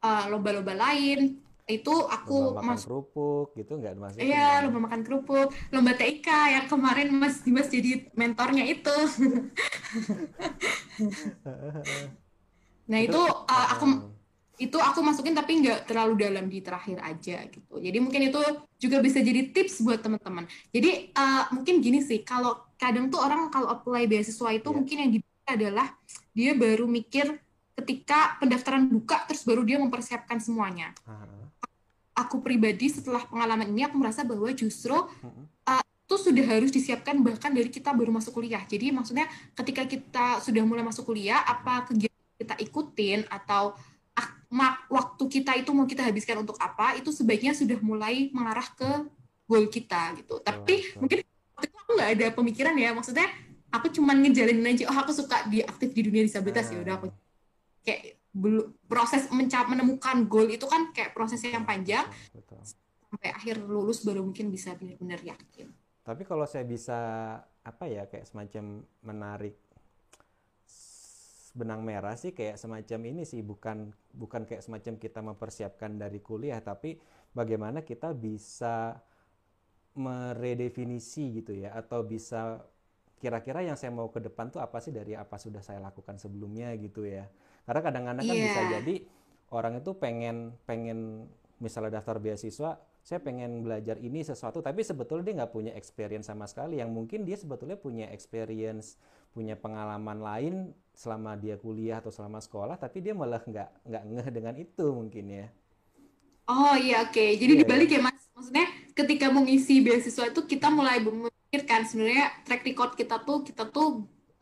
uh, lomba-lomba lain, itu aku lomba makan mas kerupuk gitu nggak dimasukin iya ya? lomba makan kerupuk lomba TIK yang kemarin mas Dimas jadi mentornya itu nah itu, itu uh, aku itu aku masukin tapi nggak terlalu dalam di terakhir aja gitu jadi mungkin itu juga bisa jadi tips buat teman-teman jadi uh, mungkin gini sih kalau kadang tuh orang kalau apply beasiswa itu yeah. mungkin yang dibuka adalah dia baru mikir ketika pendaftaran buka terus baru dia mempersiapkan semuanya. Uh aku pribadi setelah pengalaman ini aku merasa bahwa justru uh, itu sudah harus disiapkan bahkan dari kita baru masuk kuliah. Jadi maksudnya ketika kita sudah mulai masuk kuliah, apa kegiatan kita ikutin atau waktu kita itu mau kita habiskan untuk apa, itu sebaiknya sudah mulai mengarah ke goal kita gitu. Tapi mungkin waktu itu aku nggak ada pemikiran ya, maksudnya aku cuma ngejalanin aja, oh aku suka di aktif di dunia disabilitas ya udah aku kayak belum proses mencap menemukan goal itu kan kayak proses yang panjang Betul. sampai akhir lulus baru mungkin bisa benar-benar yakin. Tapi kalau saya bisa apa ya kayak semacam menarik benang merah sih kayak semacam ini sih bukan bukan kayak semacam kita mempersiapkan dari kuliah tapi bagaimana kita bisa meredefinisi gitu ya atau bisa kira-kira yang saya mau ke depan tuh apa sih dari apa sudah saya lakukan sebelumnya gitu ya karena kadang-kadang kan bisa Iya. jadi orang itu pengen pengen misalnya daftar beasiswa saya pengen belajar ini sesuatu tapi sebetulnya dia nggak punya experience sama sekali yang mungkin dia sebetulnya punya experience punya pengalaman lain selama dia kuliah atau selama sekolah tapi dia malah nggak nggak ngeh dengan itu mungkin ya Oh iya oke. Jadi iya ya dibalik ya Mas. Maksudnya ketika mau ngisi beasiswa itu kita mulai memikirkan sebenarnya track record kita tuh kita tuh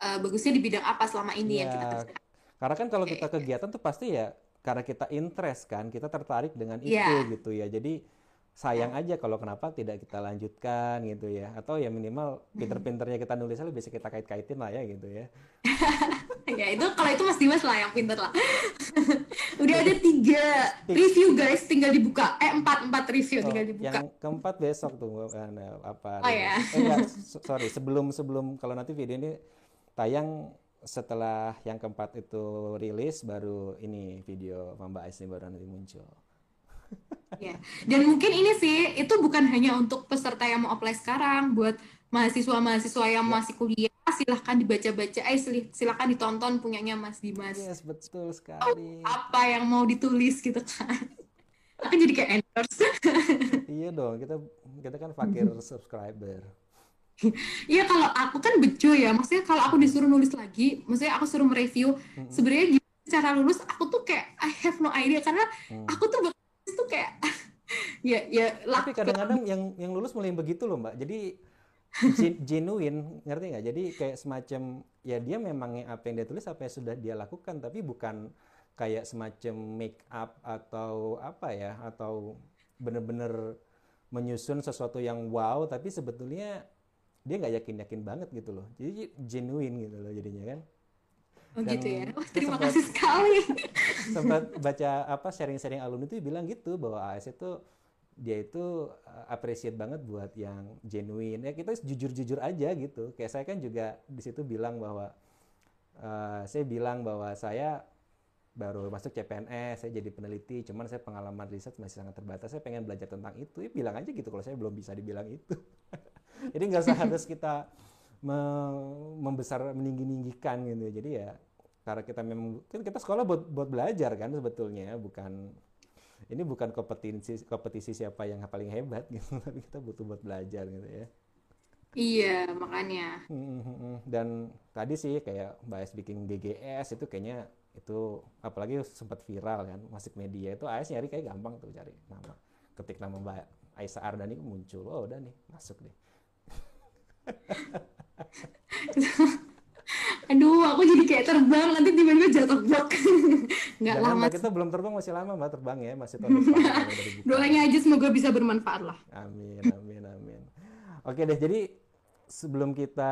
eh, bagusnya di bidang apa selama ini yang kita Ya, kerjakan. Karena kan kalau kita kegiatan tuh pasti ya karena kita interest kan, kita tertarik dengan itu Iya. gitu ya. Jadi sayang aja kalau kenapa tidak kita lanjutkan gitu ya. Atau ya minimal pinter-pinternya kita nulisnya bisa kita kait-kaitin lah ya gitu ya. Ya itu kalau itu Mas Dimas lah yang pinter lah. Udah ada tiga review guys, tinggal dibuka. Eh empat empat review Oh, tinggal dibuka. yang keempat besok tuh kan, apa Oh ya. Eh enggak, so- sorry, sebelum sebelum kalau nanti video ini tayang setelah yang keempat itu rilis baru ini video Mbak Ais ini baru nanti muncul. Ya. Dan mungkin ini sih itu bukan hanya untuk peserta yang mau apply sekarang, buat mahasiswa-mahasiswa yang Ya. masih kuliah, silahkan dibaca-baca, eh sil- silahkan ditonton punyanya Mas Dimas. Yes, betul sekali. apa yang mau ditulis gitu kan. Aku jadi kayak endorse. Iya dong, kita kita kan fakir subscriber. Iya kalau aku kan bejo ya, maksudnya kalau aku disuruh nulis lagi, maksudnya aku suruh mereview, Mm-mm. sebenarnya gimana cara lulus, aku tuh kayak I have no idea karena Hmm. aku tuh nulis tuh kayak ya ya Tapi kadang-kadang yang yang lulus mulai begitu loh Mbak. Jadi gen- genuine, ngerti nggak? Jadi kayak semacam ya dia memang yang apa yang dia tulis apa yang sudah dia lakukan, tapi bukan kayak semacam make up atau apa ya, atau bener-bener menyusun sesuatu yang wow, tapi sebetulnya dia nggak yakin-yakin banget gitu loh. Jadi genuine gitu loh jadinya kan. Oh gitu ya. Saya terima sempat kasih sekali. sempat baca apa sharing-sharing alumni itu bilang gitu bahwa AS itu dia itu uh, appreciate banget buat yang genuine ya kita jujur-jujur aja gitu kayak saya kan juga di situ bilang bahwa uh, saya bilang bahwa saya baru masuk CPNS saya jadi peneliti cuman saya pengalaman riset masih sangat terbatas saya pengen belajar tentang itu ya bilang aja gitu kalau saya belum bisa dibilang itu jadi nggak usah harus kita me- membesar meninggi-ninggikan gitu jadi ya karena kita memang kita sekolah buat buat belajar kan sebetulnya bukan ini bukan kompetisi kompetisi siapa yang paling hebat gitu tapi kita butuh buat belajar gitu ya Iya, makanya. Mhm. dan tadi sih kayak Mbak AS bikin GGS itu kayaknya itu apalagi sempat viral kan masuk media itu AS nyari kayak gampang tuh cari nama ketik nama Mbak Aisyah Ardani muncul oh udah nih masuk deh Aduh, aku jadi kayak terbang, nanti tiba-tiba jatuh blok. Nggak jangan lama. Mbak kita belum terbang masih lama Mbak terbang ya masih tahun depan Doanya aja semoga bisa bermanfaat lah. Amin, amin, amin. Oke deh, jadi sebelum kita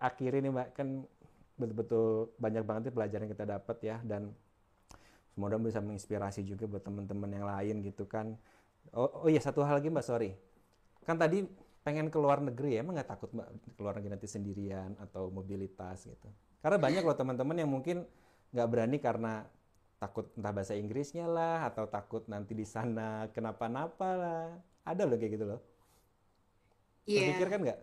akhiri nih Mbak, kan betul-betul banyak banget nih pelajaran yang kita dapat ya, dan semoga bisa menginspirasi juga buat teman-teman yang lain gitu kan. Oh, oh iya satu hal lagi Mbak, sorry. Kan tadi pengen ke luar negeri ya, emang nggak takut Mbak ke luar negeri nanti sendirian atau mobilitas gitu? Karena banyak loh teman-teman yang mungkin nggak berani karena takut entah bahasa Inggrisnya lah, atau takut nanti di sana kenapa-napa lah. Ada loh kayak gitu loh. Iya. Terpikirkan nggak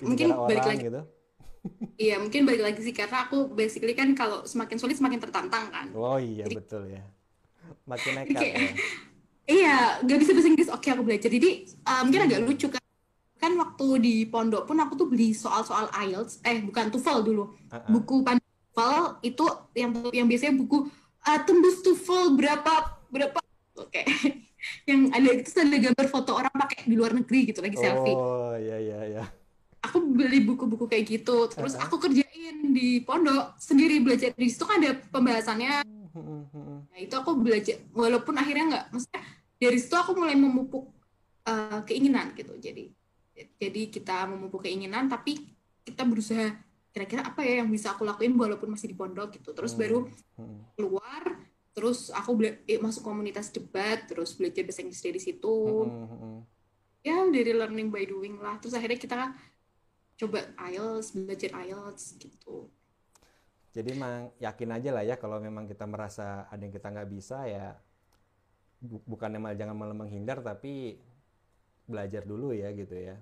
di mungkin balik lagi. gitu? Iya, mungkin balik lagi sih karena aku basically kan kalau semakin sulit semakin tertantang kan. Oh iya Jadi betul ya. Makin nekat kayak ya. Iya, gak bisa bahasa Inggris. Oke, aku belajar. Jadi eh, mungkin agak lucu kan. Kan waktu di pondok pun aku tuh beli soal-soal IELTS, eh bukan TOEFL dulu. Ah, ah. Buku TOEFL itu yang yang biasanya buku eh, tembus TOEFL berapa berapa oke. Yang ada itu ada gambar foto orang pakai di luar negeri gitu lagi selfie. Oh iya iya iya. aku beli buku-buku kayak gitu terus Ah, ah. aku kerjain di pondok sendiri belajar di situ kan ada pembahasannya Hmm, nah itu aku belajar walaupun akhirnya nggak maksudnya dari situ aku mulai memupuk eh, keinginan gitu. Jadi jadi kita memupuk keinginan tapi kita berusaha kira-kira apa ya yang bisa aku lakuin walaupun masih di pondok gitu. Terus baru Hmm, hmm. keluar terus aku eh, masuk komunitas debat terus belajar bahasa Inggris dari situ. Hmm, ya dari learning by doing lah. Terus akhirnya kita coba IELTS belajar IELTS gitu Jadi emang yakin aja lah ya kalau memang kita merasa ada yang kita nggak bisa ya bu bukannya malah jangan malah menghindar tapi belajar dulu ya gitu ya.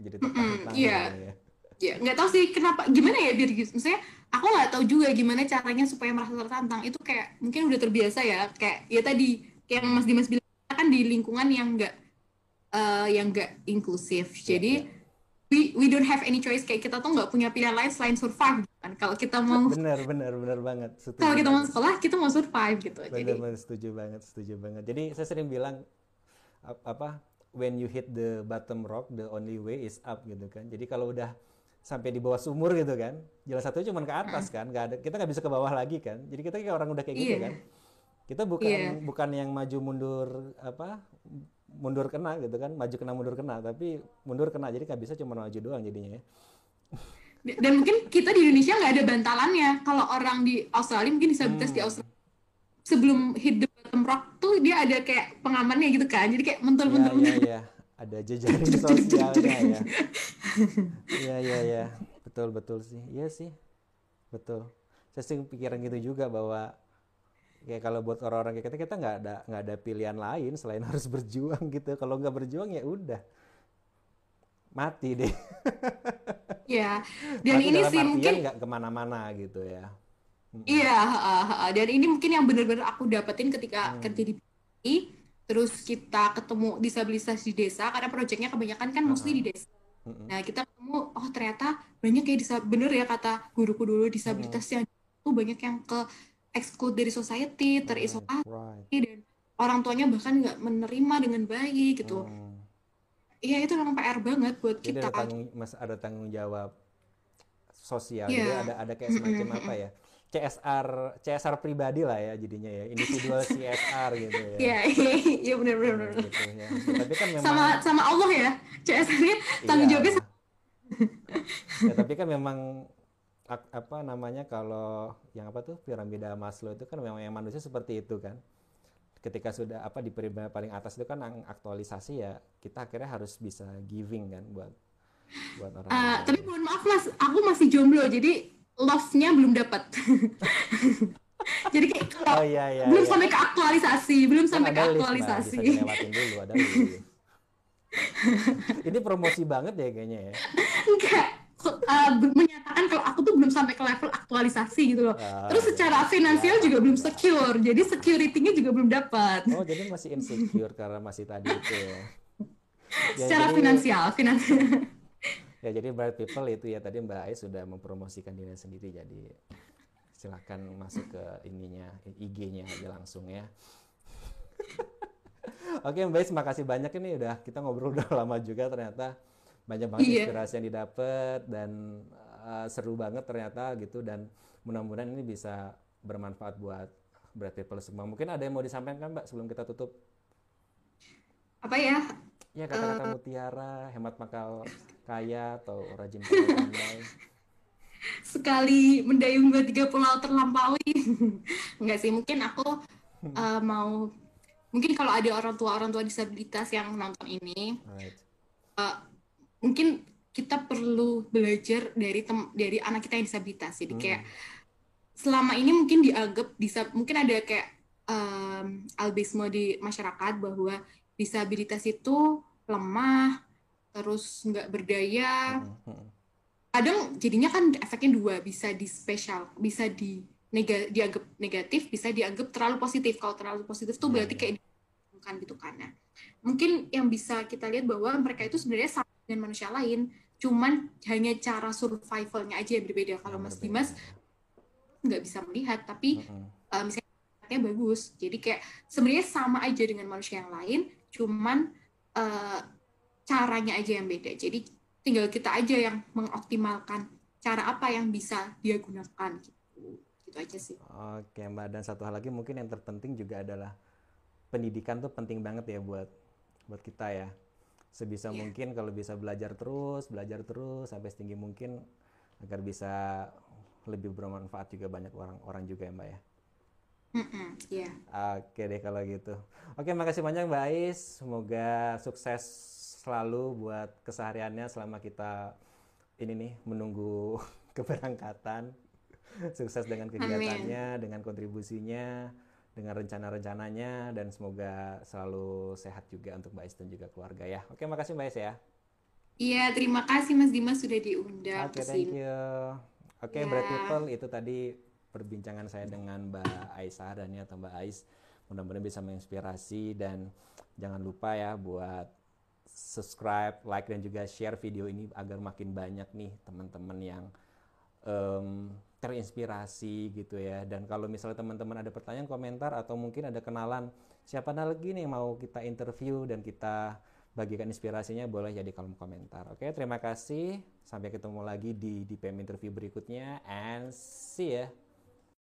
Jadi tertahan Iya, gitu ya. ya nggak tahu sih kenapa gimana ya biar gitu. Maksudnya aku nggak tahu juga gimana caranya supaya merasa tertantang. Itu kayak mungkin udah terbiasa ya. Kayak ya tadi kayak yang Mas Dimas bilang kan di lingkungan yang nggak eh, yang nggak inklusif. Iya, Jadi iya. We we don't have any choice. Kayak kita tuh nggak punya pilihan lain selain survive gitu kan. Kalau kita mau Bener, bener, bener banget. Setuju kalau kita mau sekolah kita mau survive gitu. Jadi Bener, bener, setuju banget, setuju banget. Jadi saya sering bilang ap- apa when you hit the bottom rock, the only way is up gitu kan. Jadi kalau udah sampai di bawah sumur gitu kan, jalan satunya cuma ke atas kan, nggak ada kita nggak bisa ke bawah lagi kan. Jadi kita kayak orang udah kayak gitu Iya. kan. Kita bukan Iya. bukan yang maju mundur apa mundur kena gitu kan, maju kena mundur kena, tapi mundur kena. Jadi nggak bisa cuma maju doang jadinya ya. dan mungkin kita di Indonesia nggak ada bantalannya. Kalau orang di Australia mungkin disabilitas di Hmm. Australia sebelum hit the bottom rock tuh dia ada kayak pengamannya gitu kan. Jadi kayak Iya, mentul-mentul. iya, iya. Ada jejaring sosialnya ya. Iya, iya, iya. Betul, betul sih. Iya sih. Betul. Saya sih pikiran gitu juga bahwa kayak kalau buat orang-orang kayak kita kita nggak ada nggak ada pilihan lain selain harus berjuang gitu. Kalau nggak berjuang ya udah mati deh. Ya, dan Mati ini sih mungkin nggak ke mana-mana gitu ya. iya, heeh, heeh. dan ini mungkin yang benar-benar aku dapetin ketika Hmm. kerja di BPI, terus kita ketemu disabilitas di desa karena proyeknya kebanyakan kan mostly di desa. Mm-mm. Nah, kita ketemu oh ternyata banyak kayak bener ya kata guruku dulu disabilitas Hmm. yang tuh banyak yang ke exclude dari society, terisolasi right. dan orang tuanya bahkan nggak menerima dengan baik gitu. Hmm. Iya itu memang PR banget buat Jadi kita. ada tanggung mas ada tanggung jawab sosial. Iya. Jadi ada ada kayak semacam apa ya? CSR CSR pribadi lah ya jadinya ya. Individual CSR gitu ya. Iya, iya benar benar Nah, benar. gitu ya. Tapi kan memang Sama sama Allah ya. CSR-nya tanggung iya. jawabnya sama- Ya, tapi kan memang apa namanya kalau yang apa tuh piramida Maslow itu kan memang yang manusia seperti itu kan. Ketika sudah apa di piramida paling atas itu kan ang- aktualisasi ya kita akhirnya harus bisa giving kan buat buat orang lain. tapi mohon maaf mas, aku masih jomblo jadi love-nya belum dapat. Jadi kayak kalau Oh iya iya. belum iya. sampai ke aktualisasi, belum Kan sampai ke aktualisasi. Bisa dilewatin dulu, ada lift. Ini promosi banget ya kayaknya ya. Enggak, be- menyatakan kalau aku tuh belum sampai ke level aktualisasi gitu loh. Ah, Terus iya. secara finansial juga belum secure, jadi security-nya juga belum dapat. Oh, jadi masih insecure karena masih tadi itu ya. Ya, Secara jadi- finansial, finansial. Ya, jadi bright people itu ya tadi Mbak Ais sudah mempromosikan dirinya sendiri jadi silakan masuk ke ininya IG-nya aja langsung ya. Oke Mbak Ais makasih banyak ini udah kita ngobrol udah lama juga ternyata banyak banget Iya. inspirasi yang didapat dan uh, seru banget ternyata gitu dan mudah-mudahan ini bisa bermanfaat buat bright people semua. Mungkin ada yang mau disampaikan Mbak sebelum kita tutup? Apa ya? Ya kata-kata mutiara, hemat makal kaya atau rajin pandai. Sekali mendayung tiga pulau terlampaui. Enggak sih, mungkin aku eh, mau mungkin kalau ada orang tua orang tua disabilitas yang nonton ini Right. eh, mungkin kita perlu belajar dari tem dari anak kita yang disabilitas. Jadi kayak selama ini mungkin dianggap bisa mungkin ada kayak em, albisme di masyarakat bahwa disabilitas itu lemah, terus nggak berdaya. Hmm, hmm. Kadang jadinya kan efeknya dua, bisa di spesial, bisa di nega, dianggap negatif, bisa dianggap terlalu positif. Kalau terlalu positif tuh berarti kayak kan gitu kan. Nah, mungkin yang bisa kita lihat bahwa mereka itu sebenarnya dengan manusia lain, cuman hanya cara survivalnya aja yang berbeda. Kalau Mas. Dimas nggak bisa melihat, tapi uh, misalnya bagus. Jadi kayak sebenarnya sama aja dengan manusia yang lain, cuman uh, caranya aja yang beda. Jadi tinggal kita aja yang mengoptimalkan cara apa yang bisa dia gunakan gitu. Gitu aja sih. Oke Mbak, dan satu hal lagi mungkin yang terpenting juga adalah pendidikan tuh penting banget ya buat buat kita ya. Sebisa Iya. mungkin kalau bisa belajar terus, belajar terus sampai setinggi mungkin agar bisa lebih bermanfaat juga banyak orang-orang juga ya Mbak ya. Iya. Oke deh kalau gitu. Oke, makasih banyak Mbak Ais. Semoga sukses selalu buat kesehariannya selama kita ini nih menunggu keberangkatan. Sukses dengan kegiatannya, Amin. dengan kontribusinya, dengan rencana-rencananya dan semoga selalu sehat juga untuk Mbak Ais dan juga keluarga ya. Oke, makasih Mbak Ais ya. Iya, terima kasih Mas Dimas sudah diundang. Oke, okay, thank you. Oke, okay, ya. Bright People itu tadi perbincangan saya dengan Mbak Aisyah dan atau Mbak Ais. Mudah-mudahan bisa menginspirasi dan jangan lupa ya buat subscribe, like dan juga share video ini agar makin banyak nih teman-teman yang um, terinspirasi gitu ya. Dan kalau misalnya teman-teman ada pertanyaan, komentar atau mungkin ada kenalan siapa lagi nih mau kita interview dan kita bagikan inspirasinya boleh jadi kolom komentar. Oke, terima kasih. Sampai ketemu lagi di di PM interview berikutnya and see ya.